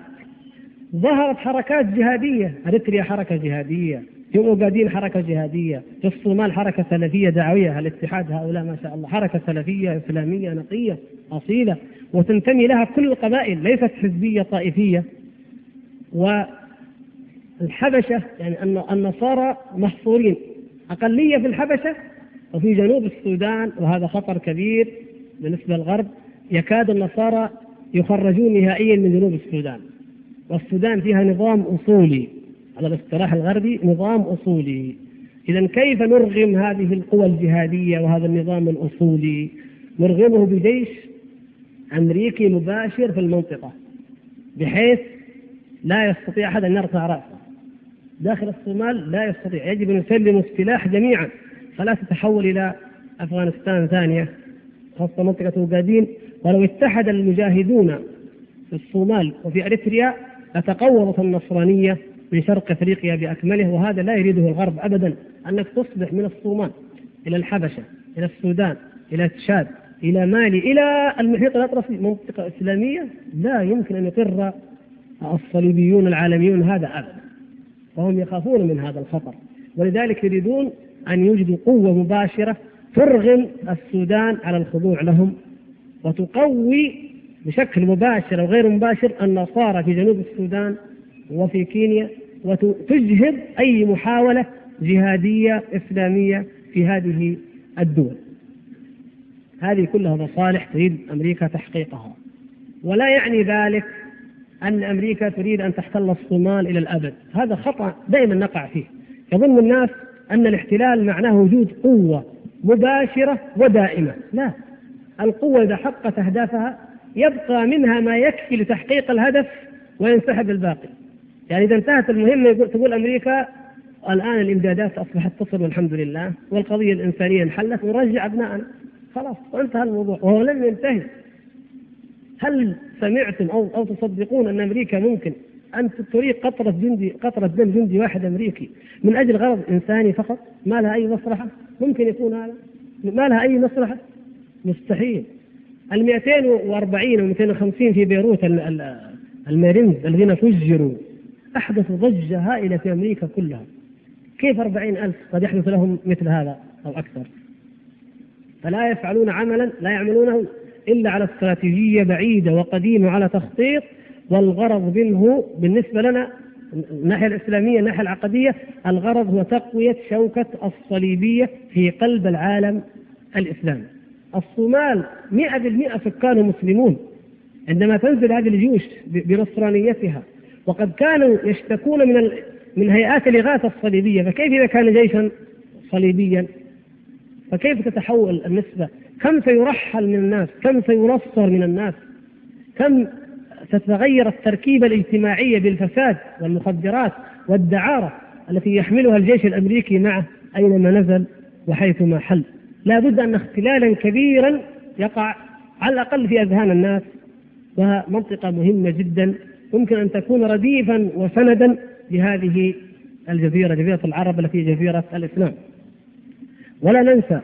ظهرت حركات جهادية. أريتريا حركة جهادية. في أوغادين حركة جهادية. في الصومال حركة سلفية دعوية. الاتحاد هؤلاء ما شاء الله حركة سلفية إسلامية نقية أصيلة وتنتمي لها كل القبائل ليست حزبية طائفية. والحبشة يعني النصارى محصورين. أقلية في الحبشة وفي جنوب السودان وهذا خطر كبير بالنسبة للغرب. يكاد النصارى يخرجون نهائيا من جنوب السودان. والسودان فيها نظام أصولي. على الاصطلاح الغربي نظام أصولي. إذا كيف نرغم هذه القوى الجهادية وهذا النظام الأصولي؟ نرغمه بجيش أمريكي مباشر في المنطقة بحيث لا يستطيع أحد أن يرفع رأسه. داخل الصومال لا يستطيع يجب أن يسلموا السلاح جميعا فلا تتحول إلى أفغانستان ثانية خاصة منطقة أوغادين. ولو اتحد المجاهدون في الصومال وفي أريتريا لتقوضت النصرانية من شرق أفريقيا بأكمله وهذا لا يريده الغرب ابدا أنك تصبح من الصومال إلى الحبشة إلى السودان إلى تشاد إلى مالي إلى المحيط الاطلسي منطقة إسلامية لا يمكن أن يقر الصليبيون العالميون هذا ابدا وهم يخافون من هذا الخطر ولذلك يريدون أن يوجدوا قوة مباشرة ترغم السودان على الخضوع لهم وتقوي بشكل مباشر أو غير مباشر النصارى في جنوب السودان وفي كينيا وتجهض أي محاولة جهادية إسلامية في هذه الدول. هذه كلها مصالح تريد أمريكا تحقيقها. ولا يعني ذلك أن أمريكا تريد أن تحتل الصومال إلى الأبد. هذا خطأ دائما نقع فيه. يظن الناس أن الاحتلال معناه وجود قوة مباشرة ودائمة. لا. القوة إذا حققت أهدافها يبقى منها ما يكفي لتحقيق الهدف وينسحب الباقي يعني إذا انتهت المهمة يقول تقول أمريكا الآن الإمدادات أصبحت تصل والحمد لله والقضية الإنسانية انحلت ونرجع ابنائنا خلاص وانتهى الموضوع وهو لم ينتهي. هل سمعتم أو أو تصدقون أن أمريكا ممكن أن تريد قطرة جندي قطرة دم جندي واحد أمريكي من أجل غرض إنساني فقط؟ ما لها أي مصلحة؟ ممكن يكون هذا؟ ما لها أي مصلحة؟ مستحيل. ال 240 و 250 في بيروت المارينز الذين فجروا. أحدثوا ضجة هائلة في أمريكا كلها. كيف أربعين ألف قد يحدث لهم مثل هذا أو أكثر؟ فلا يفعلون عملا لا يعملونه إلا على استراتيجية بعيدة وقديمة على تخطيط والغرض منه بالنسبة لنا الناحية الإسلامية الناحية العقدية الغرض هو تقوية شوكة الصليبية في قلب العالم الإسلامي. الصومال مئة بالمئة سكان مسلمون عندما تنزل هذه الجيوش بنصرانيتها وقد كانوا يشتكون من من هيئات الإغاثة الصليبية. فكيف إذا كان جيشا صليبيا؟ فكيف تتحول النسبة؟ كم سيرحل من الناس؟ كم سينصر من الناس؟ كم تتغير التركيبة الاجتماعية بالفساد والمخدرات والدعارة التي يحملها الجيش الأمريكي معه أينما نزل وحيثما حل؟ لا بد أن اختلالا كبيرا يقع على الأقل في أذهان الناس وها منطقه مهمة جدا يمكن أن تكون رديفا وسندا لهذه الجزيرة جزيرة العرب التي هي جزيرة الإسلام. ولا ننسى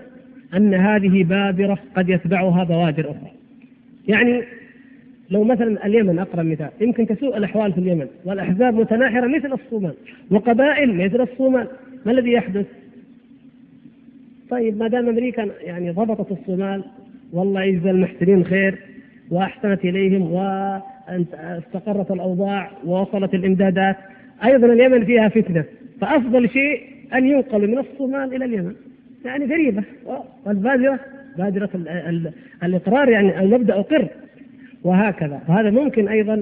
أن هذه بادره قد يتبعها بوادر أخرى. يعني لو مثلا اليمن أقرب مثال يمكن تسوء الأحوال في اليمن والأحزاب متناحرة مثل الصومال وقبائل مثل الصومال ما الذي يحدث؟ طيب ما دام أمريكا يعني ضبطت الصومال والله يجزى المحسنين خير وأحسنت إليهم واستقرت الأوضاع ووصلت الإمدادات. أيضا اليمن فيها فتنة فأفضل شيء أن ينقل من الصومال إلى اليمن. يعني غريبة. والبادرة بادرة الإقرار يعني المبدا اقر وهكذا. وهذا ممكن أيضا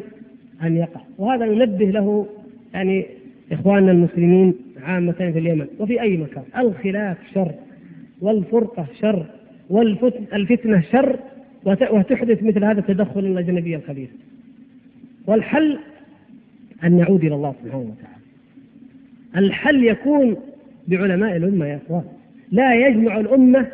أن يقع. وهذا ننبه له يعني إخواننا المسلمين عامة في اليمن وفي أي مكان. الخلاف شر. والفرقة شر والفتنه شر وتحدث مثل هذا التدخل الأجنبي الخبيث. والحل أن نعود إلى الله سبحانه وتعالى. الحل يكون بعلماء الأمة يا إخوان. لا يجمع الأمة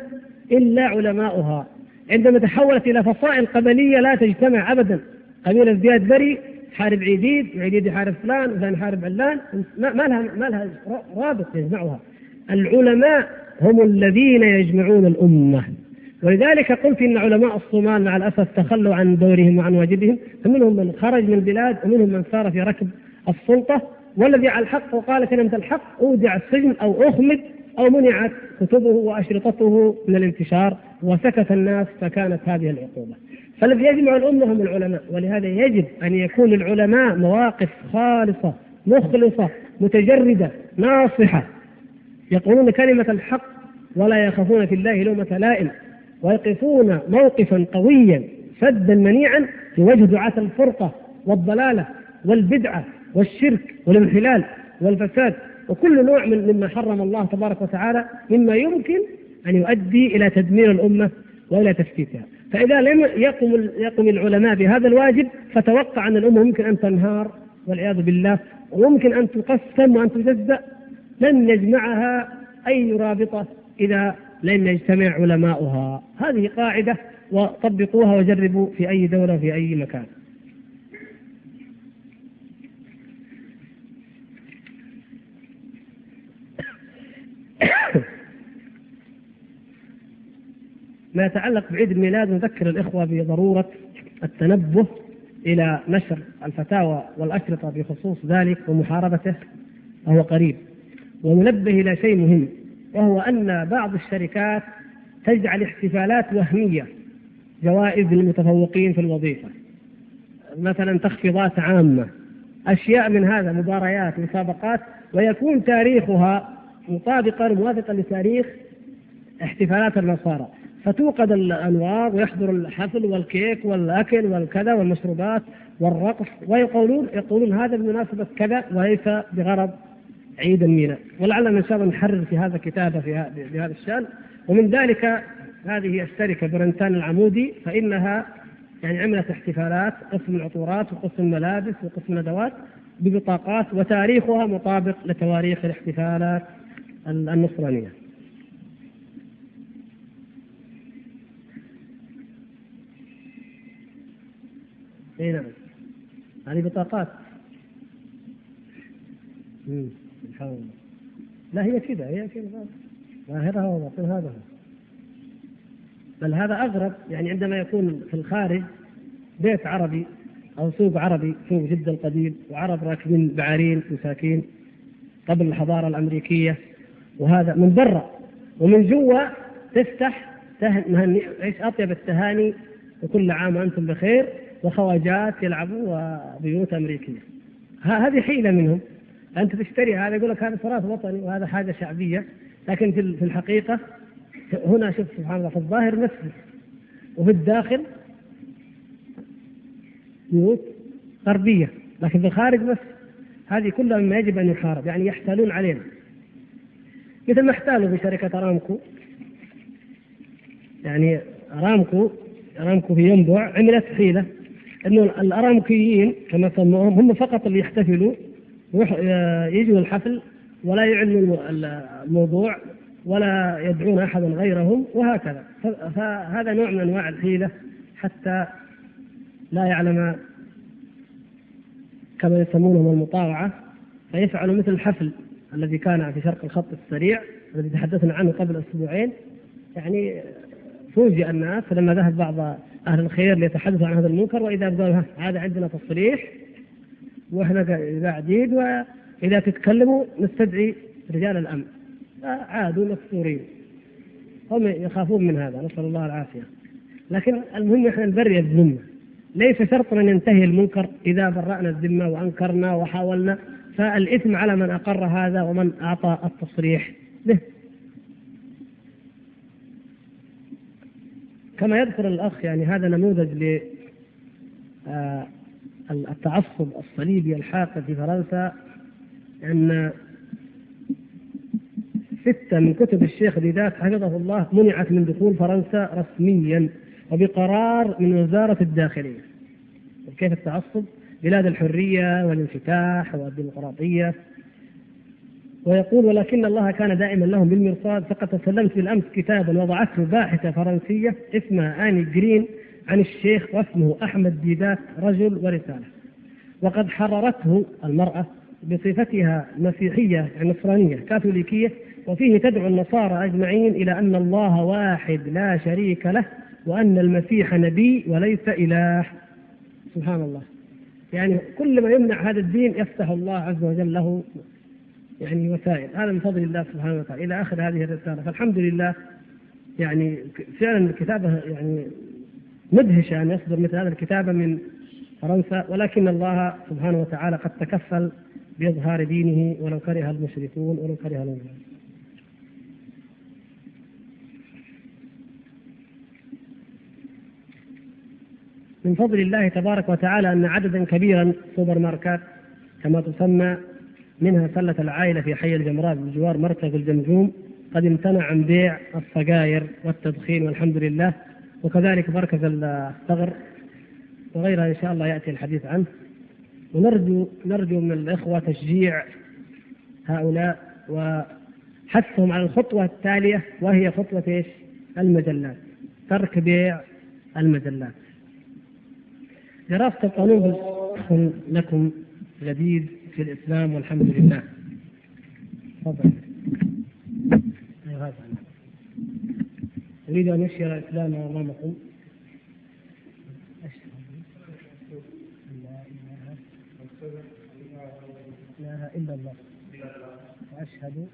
إلا علماؤها. عندما تحولت إلى فصائل قبلية لا تجتمع ابدا. قبيلة زياد بري حارب عيديد وعيديد يحارب فلان وفلان يحارب علان. ما لها ما لها رابط يجمعها. العلماء هم الذين يجمعون الأمة. ولذلك قلت إن علماء الصومال مع الأسف تخلوا عن دورهم وعن واجبهم. فمنهم من خرج من البلاد ومنهم من صار في ركب السلطة. والذي على الحق وقال كلمه الحق أودع السجن أو أخمد أو منعت كتبه وأشرطته من الانتشار وسكت الناس فكانت هذه العقوبة. فالذي يجمع الأمة هم العلماء. ولهذا يجب أن يكون العلماء مواقف خالصة مخلصة متجردة ناصحة. يقولون كلمة الحق ولا يخافون في الله لومة لائم ويقفون موقفا قويا سدا منيعا في وجه دعاة الفرقة والضلالة والبدعة والشرك والانحلال والفساد. وكل نوع من مما حرم الله تبارك وتعالى مما يمكن أن يؤدي إلى تدمير الأمة وإلى تفتيتها. فإذا لم يقم يقم العلماء بهذا الواجب فتوقع أن الأمة ممكن أن تنهار والعياذ بالله وممكن أن تقسم وأن تجزأ لن يجمعها أي رابطة إذا لم يجتمع علماؤها. هذه قاعدة وطبقوها وجربوا في أي دولة في أي مكان. ما يتعلق بعيد الميلاد نذكر الإخوة بضرورة التنبه إلى نشر الفتاوى والأشرطة بخصوص ذلك ومحاربته وهو قريب. وننبه إلى شيء مهم وهو أن بعض الشركات تجعل احتفالات وهمية جوائز للمتفوقين في الوظيفة. مثلا تخفيضات عامة أشياء من هذا مباريات مسابقات ويكون تاريخها مطابقا موافقا لتاريخ احتفالات النصارى. فتوقد الأنوار ويحضر الحفل والكيك والأكل والكذا والمشروبات والرقص ويقولون يقولون هذا بمناسبة كذا وليس بغرض عيد الميلاد ولعلنا ان شاء الله نحرر في هذا كتابه في هذا الشأن ومن ذلك هذه الشركة برنتان العمودي فإنها يعني عملت احتفالات قسم العطورات وقسم الملابس وقسم الأدوات ببطاقات وتاريخها مطابق لتواريخ الاحتفالات النصرانية. إي نعم هذه بطاقات. مم. الله لا هي كذا هي كذا ظاهرها وباطن هذا هو. بل هذا أغرب يعني عندما يكون في الخارج بيت عربي أو سوق عربي سوق جدا القديم وعرب راكبين بعارين مساكين قبل الحضارة الأمريكية وهذا من برا ومن جوا تفتح تهني إيش؟ أطيب التهاني وكل عام وأنتم بخير وخواجات يلعبوا وبيوت أمريكية. هذه حيلة منهم. أنت تشتري هذا يقول لك هذا تراث وطني وهذا حاجة شعبية. لكن في الحقيقة هنا شوف سبحان الله في الظاهر مسجد وفي الداخل بيوت غربية. لكن في الخارج بس هذه كلها مما يجب أن يحارب يعني يحتالون علينا. مثل ما احتالوا في شركة أرامكو. يعني أرامكو أرامكو في ينبع عملت حيلة إنه الأرامكيين كما سموهم هم فقط اللي يحتفلوا يجوا الحفل ولا يعلن الموضوع ولا يدعون أحدا غيرهم وهكذا. فهذا نوع من أنواع الحيلة حتى لا يعلم كما يسمونه المطاوعة. فيفعل مثل الحفل الذي كان في شرق الخط السريع الذي تحدثنا عنه قبل أسبوعين. يعني فوجئ الناس لما ذهب بعض أهل الخير ليتحدثوا عن هذا المنكر وإذا قالوا هذا عندنا تصريح. وإحنا قاعدين وإذا تتكلموا نستدعي رجال الأمن. عادوا مكسورين. هم يخافون من هذا نسأل الله العافية. لكن المهم إحنا نبرئ الذمة. ليس شرط أن ينتهي المنكر إذا برأنا الذمة وأنكرنا وحاولنا. فالإثم على من أقر هذا ومن أعطى التصريح به. كما يذكر الأخ يعني هذا نموذج ل آه، التعصب الصليبي الحاقد في فرنسا أن ستة من كتب الشيخ ذات حفظه الله منعت من دخول فرنسا رسميا وبقرار من وزارة الداخلية. كيف التعصب؟ بلاد الحرية والانفتاح والديمقراطية. ويقول ولكن الله كان دائما لهم بالمرصاد فقد تسلمت بالأمس كتابا وضعته باحثة فرنسية اسمها آني جرين عن الشيخ واسمه أحمد ديدات رجل ورسالة. وقد حررته المرأة بصفتها مسيحية يعني نصرانية كاثوليكية وفيه تدعو النصارى أجمعين إلى أن الله واحد لا شريك له وأن المسيح نبي وليس إله. سبحان الله. يعني كل ما يمنع هذا الدين يفتح الله عز وجل له يعني وسائل. هذا من فضل الله سبحانه وتعالى. إلى آخر هذه الرسالة. فالحمد لله يعني فعلا الكتابه يعني مدهشه أن يصدر مثل هذه الكتابه من فرنسا ولكن الله سبحانه وتعالى قد تكفل بإظهار دينه ولو كره المشركون ولو كره المؤمنون. من فضل الله تبارك وتعالى أن عددا كبيرا سوبر ماركات كما تسمى منها سلة العائلة في حي الجمرات بجوار مركز الجمجوم قد امتنع عن بيع السجاير والتدخين والحمد لله. وكذلك مركز الثغر وغيرها إن شاء الله يأتي الحديث عنه. ونرجو نرجو من الإخوة تشجيع هؤلاء وحثهم على الخطوة التالية وهي خطوة إيش؟ المجلات ترك بيع المجلات. دراسة القانون لكم جديد في الإسلام والحمد لله. تفضل. أريد أن يشير الإسلام أمامكم لا إله إلا الله. وأشهد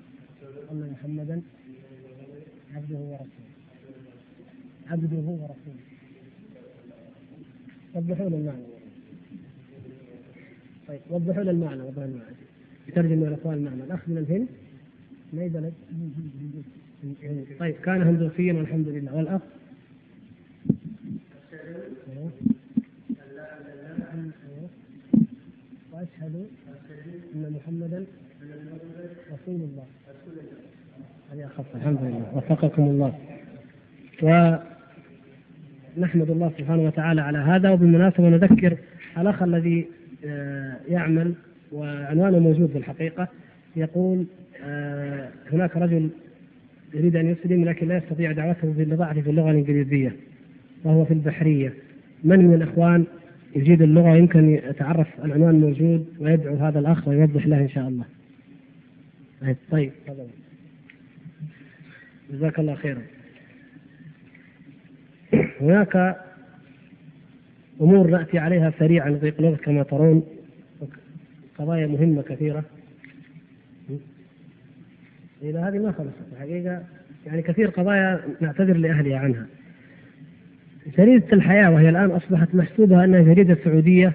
أن محمدا عبده ورسوله. عبده ورسوله. وضحوا لنا المعنى. طيب وضحوا لنا المعنى وضحوا المعنى. يترجم الاخوان المعنى. الأخ من الهند. من اي بلد؟ طيب كان هندوسيا والحمد لله والأخ؟ وأشهد أن محمدا رسول الله. هذه اخف الحمد لله. وفقكم الله. و نحمد الله سبحانه وتعالى على هذا. وبالمناسبة نذكر الأخ الذي آه، يعمل وعنوانه موجود في الحقيقة. يقول آه، هناك رجل يريد أن يسلم لكن لا يستطيع دعوته بالإضاعة في اللغة الإنجليزية وهو في البحرية. من من الإخوان يجيد اللغة؟ يمكن يتعرف العنوان موجود ويدعو هذا الأخ ويوضح له إن شاء الله. طيب جزاك الله خيرا. هناك أمور نأتي عليها سريعا في الوقت كما ترون. قضايا مهمة كثيرة. إذا هذه ما خلصت. الحقيقة يعني كثير قضايا نعتذر لأهلها عنها. جريدة الحياة وهي الآن أصبحت محسوبة أنها جريدة سعودية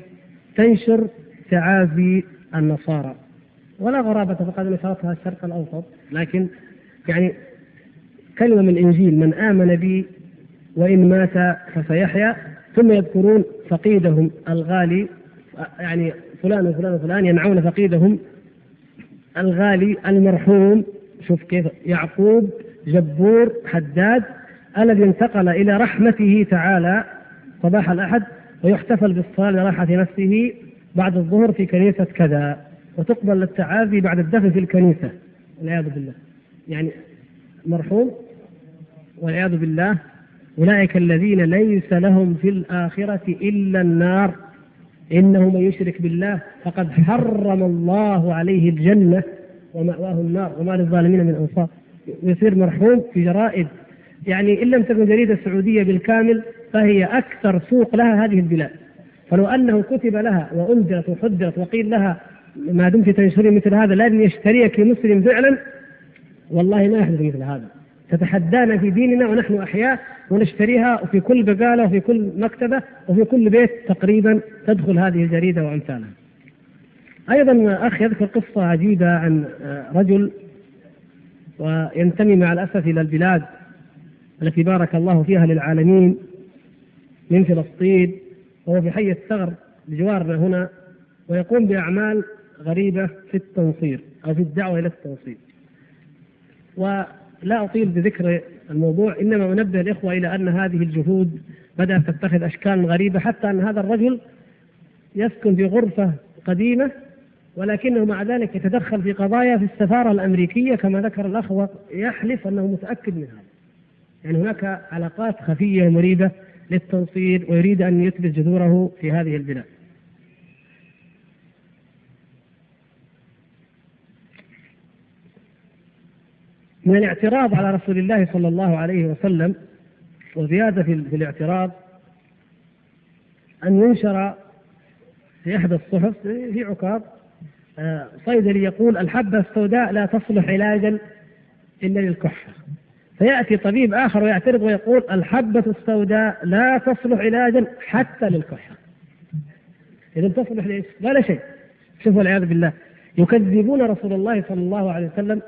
تنشر تعازي النصارى. ولا غرابة فقد نشرتها الشرق الأوسط. لكن يعني كلمة من الإنجيل من آمن بي وإن مات فسيحيا ثم يذكرون فقيدهم الغالي. يعني فلان وفلان وفلان ينعون فقيدهم الغالي المرحوم. شوف كيف يعقوب جبور حداد الذي انتقل إلى رحمته تعالى صباح الأحد ويحتفل بالصلاة لراحة نفسه بعد الظهر في كنيسة كذا وتقبل التعازي بعد الدفن في الكنيسة والعياذ بالله. يعني مرحوم والعياذ بالله أولئك الذين ليس لهم في الآخرة إلا النار إنه من يشرك بالله فقد حرم الله عليه الجنة. ومأواه النار وما للظالمين من أنصار. يصير مرحوم في جرائد. يعني إن لم تكن جريدة سعودية بالكامل فهي أكثر سوق لها هذه البلاد. فلو أنه كتب لها وأنزلت وحدثت وقيل لها ما دمت تنشرين مثل هذا لن يشتريك مسلم فعلا والله ما يحدث مثل هذا. تتحدانا في ديننا ونحن أحياء ونشتريها وفي كل بقالة وفي كل مكتبة وفي كل بيت تقريبا تدخل هذه الجريدة وأمثالها. أيضا أخ يذكر قصة عجيبة عن رجل وينتمي مع الأسف إلى البلاد التي بارك الله فيها للعالمين من فلسطين وهو في حي الثغر بجوارنا هنا ويقوم بأعمال غريبة في التنصير أو في الدعوة إلى التنصير. ولا أطيل بذكر الموضوع إنما أنبه الإخوة إلى أن هذه الجهود بدأت تتخذ أشكال غريبة حتى أن هذا الرجل يسكن في غرفة قديمة ولكنه مع ذلك يتدخل في قضايا في السفارة الأمريكية كما ذكر الأخ ويحلف أنه متأكد من هذا. يعني هناك علاقات خفية مريبة للتنصير ويريد أن يثبت جذوره في هذه البلاد. من الاعتراض على رسول الله صلى الله عليه وسلم وزيادة في الاعتراض أن ينشر في إحدى الصحف في عكاظ صيدلي يقول الحبة السوداء لا تصلح علاجا إلا للكحة. فيأتي طبيب آخر ويعترض ويقول الحبة السوداء لا تصلح علاجا حتى للكحة. إذا تصلح ليش؟ ولا شيء. شوفوا والعياذ بالله. يكذبون رسول الله صلى الله عليه وسلم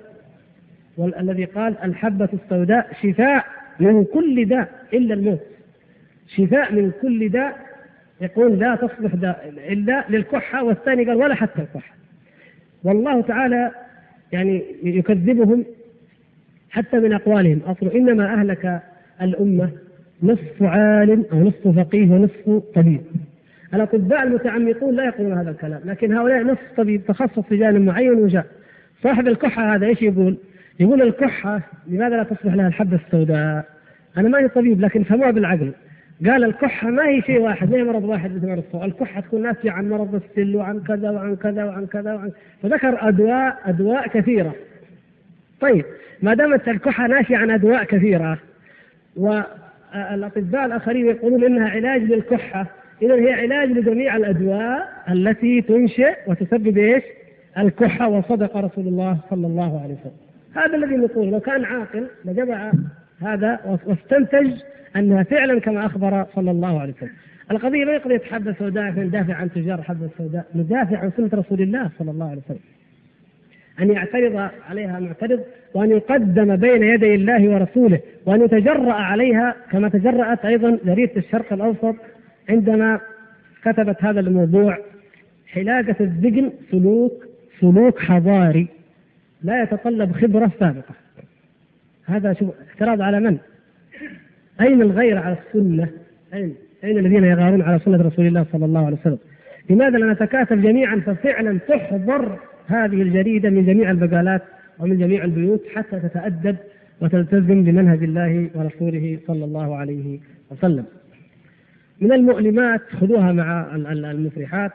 والذي قال الحبة السوداء شفاء من كل داء إلا الموت. شفاء من كل داء يقول لا تصلح داء إلا للكحة. والثاني قال ولا حتى الكحة. والله تعالى يعني يكذبهم حتى من أقوالهم أصل إنما أهلك الأمة نصف عالم أو نصف فقيه ونصف طبيب الأطباء المتعمقون لا يقولون هذا الكلام لكن هؤلاء نصف طبيب تخصص في جانب معين وجاء صاحب الكحة هذا إيش يقول؟ يقول الكحة لماذا لا تصلح لها الحبة السوداء؟ أنا ماني طبيب لكن فهموها بالعقل قال الكحة ما هي شيء واحد ما هي مرض واحد مثل مرض الكحة تكون ناتجة عن مرض السل وعن كذا وعن كذا وعن كذا وعن فذكر أدواء أدواء كثيرة. طيب ما دامت الكحة ناشئة عن أدواء كثيرة والأطباء الآخرين يقولون إنها علاج للكحة. إذا هي علاج لجميع الأدواء التي تنشئ وتسبب إيش؟ الكحة وصدق رسول الله صلى الله عليه وسلم. هذا الذي نقول لو كان عاقل لجمع هذا واستنتج أنها فعلا كما أخبر صلى الله عليه وسلم. القضية ما قضيه حبه سوداء ندافع عن تجار حبه سوداء، ندافع عن سنة رسول الله صلى الله عليه وسلم. أن يعترض عليها معترض وأن يقدم بين يدي الله ورسوله وأن يتجرأ عليها كما تجرأت أيضا جريده الشرق الأوسط عندما كتبت هذا الموضوع حلاقة الذقن سلوك سلوك حضاري لا يتطلب خبرة سابقة هذا شو اعتراض على من؟ أين الغير على السنة؟ أين؟ أين الذين يغارون على سنة رسول الله صلى الله عليه وسلم؟ لماذا لا نتكاتف جميعا ففعلا تحضر هذه الجريدة من جميع البقالات ومن جميع البيوت حتى تتأدب وتلتزم بمنهج الله ورسوله صلى الله عليه وسلم. من المؤلمات خذوها مع المفرحات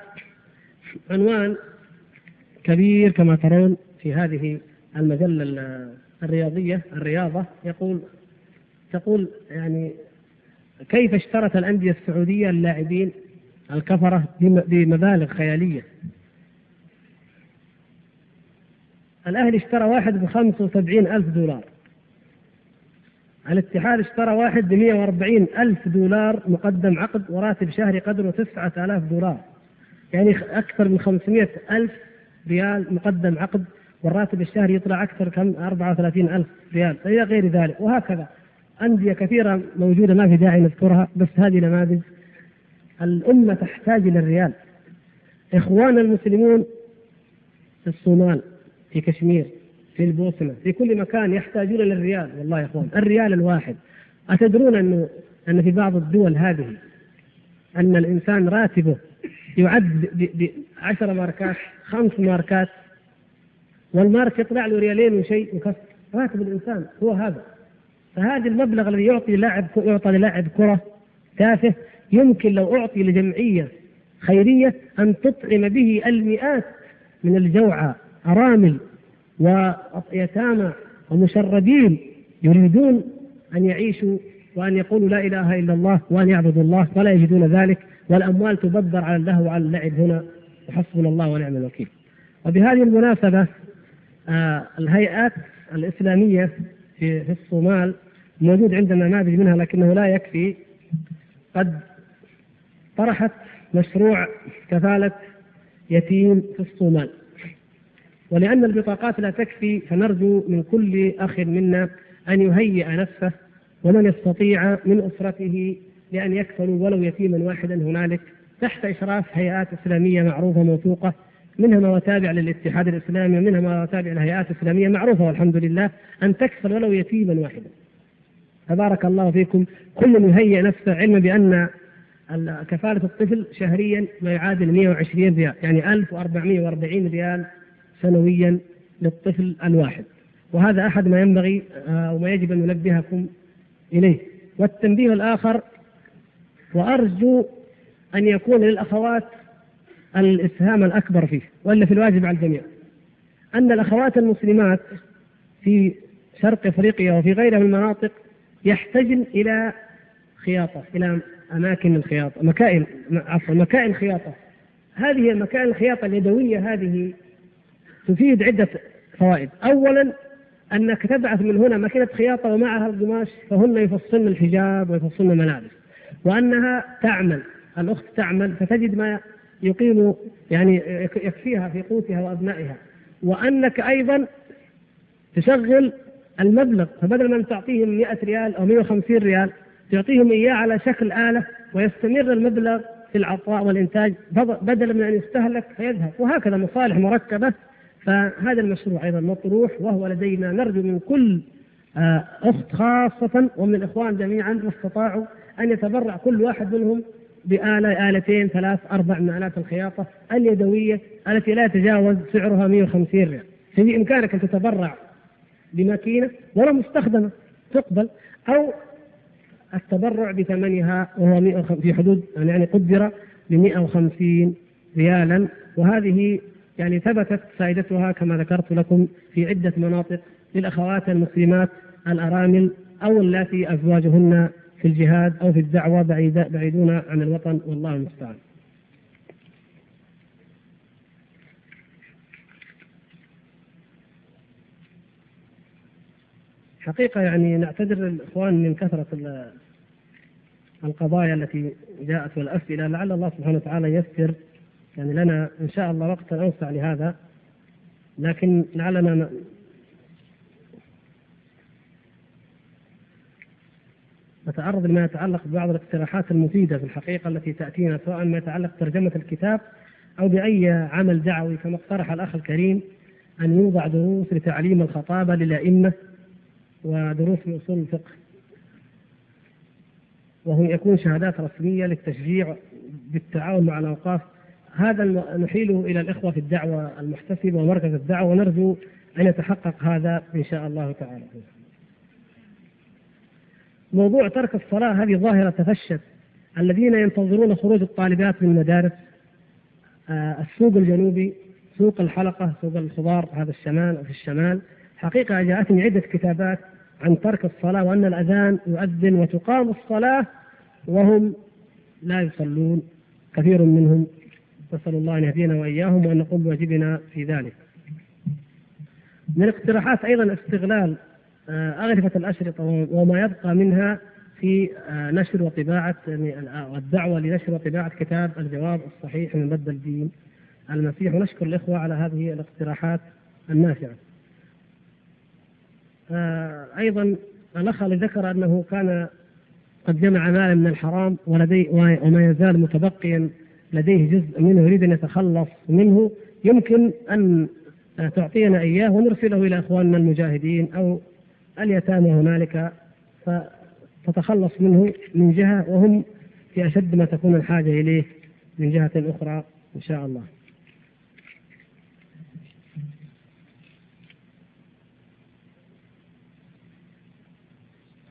عنوان كبير كما ترون في هذه المجلة الرياضية الرياضة يقول تقول يعني كيف اشترت الأندية السعودية اللاعبين الكفرة بمبالغ خيالية؟ الأهلي اشترى واحد ب 75 ألف دولار. الاتحاد اشترى واحد ب 140 ألف دولار مقدم عقد وراتب شهري قدره 9000 دولار. يعني أكثر من 500 ألف ريال مقدم عقد والراتب الشهري يطلع أكثر كم؟ 34 ألف ريال إلى غير ذلك. وهكذا. أندية كثيرة موجودة ما في داعي نذكرها بس هذه نماذج. الأمة تحتاج إلى الريال. إخواننا المسلمون في الصومال في كشمير في البوسنة في كل مكان يحتاجون للريال والله يا إخوان الريال الواحد. أتدرون أنه أن في بعض الدول هذه أن الإنسان راتبه يعد بعشر ماركات خمس ماركات والمارك يطلع له ريالين وشيء وكسر. راتب الإنسان هو هذا. فهذا المبلغ الذي يعطي لاعب يعطى للاعب كرة تافه يمكن لو أعطي لجمعية خيرية أن تطعم به المئات من الجوعى أرامل ويتامى ومشردين يريدون أن يعيشوا وأن يقولوا لا إله إلا الله وأن يعبدوا الله ولا يجدون ذلك والأموال تبذر على اللهو وعلى اللعب هنا. وحسبنا الله ونعم الوكيل. وبهذه المناسبة الهيئات الإسلامية في الصومال موجود عندنا نماذج منها لكنه لا يكفي. قد طرحت مشروع كفالة يتيم في الصومال. ولأن البطاقات لا تكفي فنرجو من كل أخ منا أن يهيئ نفسه ومن يستطيع من أسرته لأن يكفلوا ولو يتيما واحدا هنالك تحت إشراف هيئات إسلامية معروفة موثوقة منها ما تابع للاتحاد الإسلامي ومنها ما تابع لهيئات إسلامية معروفة والحمد لله أن تكفل ولو يتيما واحدا. تبارك الله فيكم كل يهيئ نفسه علما بأن كفالة الطفل شهريا ما يعادل 120 ريال يعني 1440 ريال سنويا للطفل الواحد. وهذا أحد ما ينبغي آه، وما يجب أن ننبهكم إليه. والتنبيه الآخر وأرجو أن يكون للأخوات الإسهام الأكبر فيه وإلا في الواجب على الجميع. أن الأخوات المسلمات في شرق أفريقيا وفي غيرها من المناطق يحتجن إلى خياطة إلى أماكن الخياطة مكائن عفوا مكائن خياطة. هذه مكائن الخياطة اليدوية هذه تفيد عدة فوائد. أولا أنك تبعث من هنا ماكينة خياطة ومعها القماش فهن يفصلن الحجاب ويفصلن الملابس. وأنها تعمل الأخت تعمل فتجد ما يقيم يعني يكفيها في قوتها وأبنائها. وأنك أيضا تشغل المبلغ فبدل ما تعطيهم 100 ريال أو 150 ريال تعطيهم إياه على شكل آلة ويستمر المبلغ في العطاء والإنتاج بدلا من أن يستهلك فيذهب. وهكذا مصالح مركبة. فهذا المشروع أيضا مطروح وهو لدينا نرجو من كل آه، أخت خاصة ومن الإخوان جميعا ما استطاعوا أن يتبرع كل واحد منهم بآلة آلتين ثلاث أربع من آلات الخياطة اليدوية التي لا يتجاوز سعرها 150 ريال. في إمكانك أن تتبرع بماكينة ولو مستخدمة تقبل أو التبرع بثمنها وهو في حدود يعني قدر ب 150 ريالا. وهذه يعني ثبتت فائدتها كما ذكرت لكم في عدة مناطق للأخوات المسلمات الأرامل أو اللاتي أزواجهن في الجهاد أو في الدعوة بعيد بعيدون عن الوطن والله المستعان. حقيقة يعني نعتذر الإخوان من كثرة القضايا التي جاءت والأسئلة لعل الله سبحانه وتعالى يسر يعني لنا إن شاء الله وقت أوسع لهذا لكن لعلنا نتعرض لما يتعلق ببعض الاقتراحات المفيدة في الحقيقة التي تأتينا سواء ما يتعلق بترجمة الكتاب أو بأي عمل دعوي كما اقترح الأخ الكريم أن يوضع دروس لتعليم الخطابة للأئمة ودروس في أصول الفقه وهو يكون شهادات رسمية للتشجيع بالتعاون مع الأوقاف هذا نحيله إلى الإخوة في الدعوة المحتسبة ومركز الدعوة ونرجو أن يتحقق هذا إن شاء الله تعالى. موضوع ترك الصلاة هذه ظاهرة تفشت الذين ينتظرون خروج الطالبات من المدارس آه، السوق الجنوبي سوق الحلقة سوق الخضار هذا الشمال في الشمال. حقيقة جاءتني عدة كتابات عن ترك الصلاة وأن الأذان يؤذن وتقام الصلاة وهم لا يصلون. كثير منهم نسأل الله أن يهدينا وإياهم وأن نقوم بواجبنا في ذلك. من الاقتراحات أيضا استغلال آه، أغرفة الأشرطة وما يبقى منها في آه، نشر وطباعة يعني الدعوة لنشر وطباعة كتاب الجواب الصحيح من بدل الدين المسيح ونشكر الإخوة على هذه الاقتراحات النافعة. آه، أيضا الأخ ذكر أنه كان قد جمع مالا من الحرام ولدي وما يزال متبقيا لديه جزء منه يريد أن يتخلص منه يمكن أن تعطينا إياه ونرسله إلى إخواننا المجاهدين أو اليتامى هنالك فتتخلص منه من جهة وهم في أشد ما تكون الحاجة إليه من جهة أخرى إن شاء الله.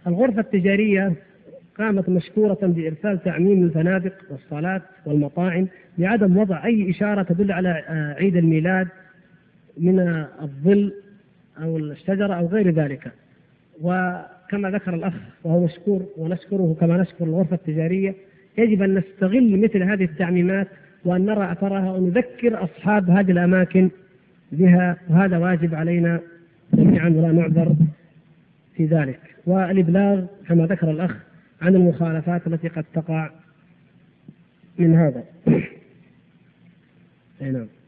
الغرفة التجارية قامت مشكورة بإرسال تعميم الفنادق والصالات والمطاعم بعدم وضع أي إشارة تدل على آه، عيد الميلاد من الظل أو الشجرة أو غير ذلك. وكما ذكر الأخ وهو مشكور ونشكره كما نشكر الغرفة التجارية يجب أن نستغل مثل هذه التعميمات وأن نرى أثرها ونذكر أصحاب هذه الأماكن بها وهذا واجب علينا جميعا ولا نعذر في ذلك. والإبلاغ كما ذكر الأخ عن المخالفات التي قد تقع من هذا. نعم.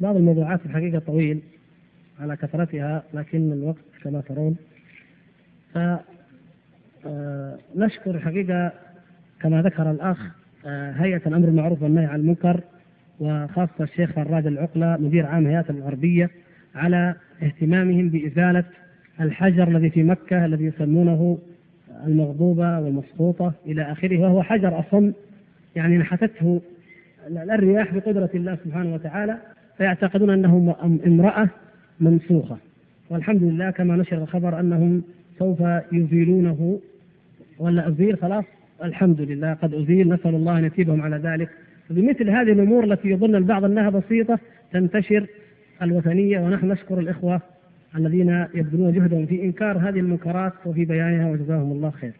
بعض الموضوعات الحقيقة طويل على كثرتها لكن الوقت كما ترون. ف آه، نشكر الحقيقة كما ذكر الأخ آه، هيئة الأمر بالمعروف والنهي عن المنكر وخاصة الشيخ فراد العقلة مدير عام هيئة الغربية على اهتمامهم بإزالة الحجر الذي في مكة الذي يسمونه المغضوبة والمسقوطة إلى آخره وهو حجر أصم يعني نحتته الرياح بقدرة الله سبحانه وتعالى. فيعتقدون أنه امرأة منسوخة. والحمد لله كما نشر الخبر أنهم سوف يزيلونه. ولا أزيل؟ خلاص. الحمد لله قد أزيل. نسأل الله أن يثيبهم على ذلك. بمثل هذه الأمور التي يظن البعض أنها بسيطة تنتشر الوثنية. ونحن نشكر الإخوة الذين يبذلون جهدهم في إنكار هذه المنكرات وفي بيانها. وجزاهم الله خير.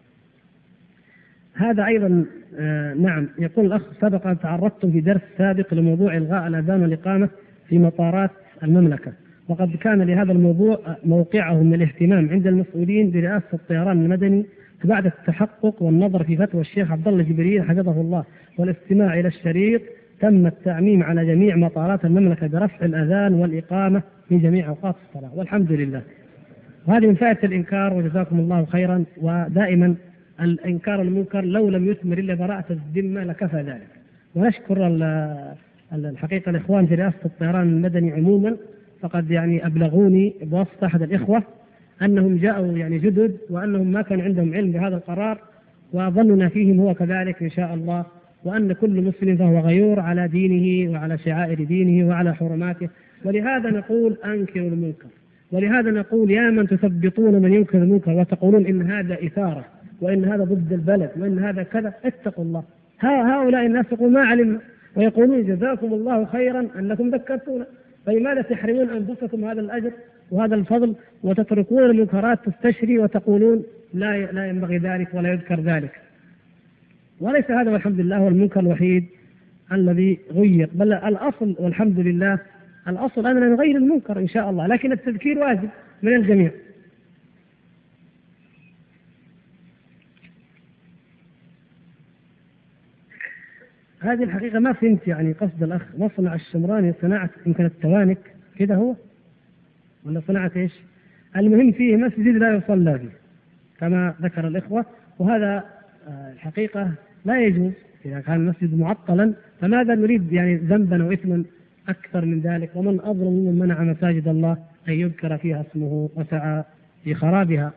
هذا أيضا آه نعم. يقول الأخ سبق أن تعرضتم في درس سابق لموضوع إلغاء الأذان والإقامة. في مطارات المملكة. وقد كان لهذا الموضوع موقعه من الاهتمام عند المسؤولين برئاسة الطيران المدني بعد التحقق والنظر في فتوى الشيخ عبد الله جبريل حفظه الله والاستماع إلى الشريط تم التعميم على جميع مطارات المملكة برفع الأذان والإقامة في جميع أوقات الصلاة. والحمد لله. وهذه من فائدة الإنكار وجزاكم الله خيرا. ودائما الإنكار المنكر لو لم يثمر إلا براءة الذمة لكفى ذلك. ونشكر الحقيقة الإخوان في رئاسة الطيران المدني عموما فقد يعني أبلغوني بواسطة أحد الإخوة أنهم جاءوا يعني جدد وأنهم ما كان عندهم علم بهذا القرار وظننا فيهم هو كذلك إن شاء الله وأن كل مسلم فهو غيور على دينه وعلى شعائر دينه وعلى حرماته. ولهذا نقول أنكروا المنكر. ولهذا نقول يا من تثبطون من ينكر المنكر وتقولون إن هذا إثارة وإن هذا ضد البلد وإن هذا كذا اتقوا الله. هؤلاء الناس يقول ما علمنا. ويقولون جزاكم الله خيرا أنكم ذكرتونا. فلماذا تحرمون أنفسكم هذا الأجر وهذا الفضل وتتركون المنكرات تستشري وتقولون لا لا ينبغي ذلك ولا يذكر ذلك. وليس هذا والحمد لله هو المنكر الوحيد الذي غير. بل الأصل والحمد لله الأصل أننا نغير المنكر إن شاء الله لكن التذكير واجب من الجميع. هذه الحقيقة ما فهمت يعني قصد الأخ مصنع الشمراني صناعة يمكن التوانك كذا هو؟ ولا صناعة إيش؟ المهم فيه مسجد لا يصلى فيه كما ذكر الإخوة وهذا آه، الحقيقة لا يجوز إذا كان المسجد معطلا فماذا نريد يعني ذنبا أو إثما أكثر من ذلك؟ ومن أظلم ممن منع مساجد الله أن يذكر فيها اسمه وسعى في خرابها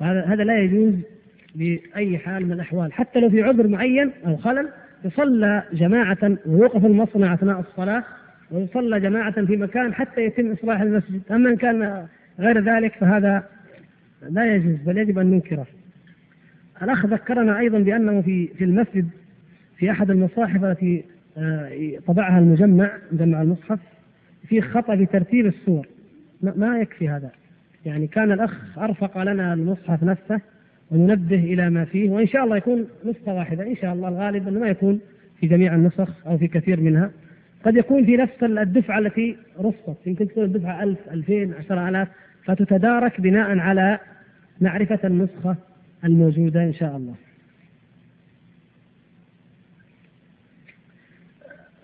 هذا هذا لا يجوز بأي حال من الأحوال حتى لو في عذر معين أو خلل يصلى جماعة ويوقف المصنع أثناء الصلاة ويصلى جماعة في مكان حتى يتم إصلاح المسجد. أما إن كان غير ذلك فهذا لا يجوز بل يجب أن ننكره. الأخ ذكرنا أيضا بأنه في في المسجد في أحد المصاحف التي آه، طبعها المجمع مجمع المصحف في خطأ في ترتيب السور. ما يكفي هذا. يعني كان الأخ أرفق لنا المصحف نفسه وننبه إلى ما فيه وإن شاء الله يكون نسخة واحدة. إن شاء الله الغالب أنه ما يكون في جميع النسخ أو في كثير منها. قد يكون في نفس الدفعة التي رصت يمكن تكون الدفعة 1000 2000 10000 فتتدارك بناء على معرفة النسخة الموجودة إن شاء الله.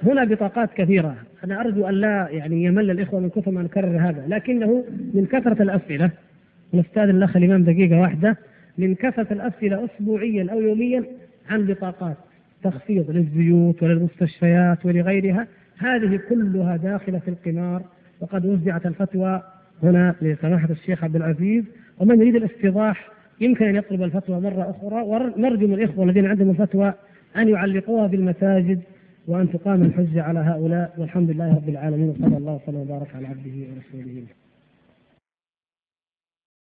هنا بطاقات كثيرة. أنا أرجو أن لا يعني يمل الإخوة من كثر ما نكرر هذا لكنه من كثرة الأسئلة. الأستاذ الأخ الإمام دقيقة واحدة. من كثرة الأسئلة أسبوعيا أو يوميا عن بطاقات تخفيض للزيوت وللمستشفيات ولغيرها. هذه كلها داخلة في القمار. وقد وزعت الفتوى هنا لسماحة الشيخ عبد العزيز. ومن يريد الاستيضاح يمكن أن يطلب الفتوى مرة أخرى. ونرجو من الإخوة الذين عندهم الفتوى أن يعلقوها بالمساجد وأن تقام الحجة على هؤلاء. والحمد لله رب العالمين. وصلى الله وسلم وبارك على عبده ورسوله.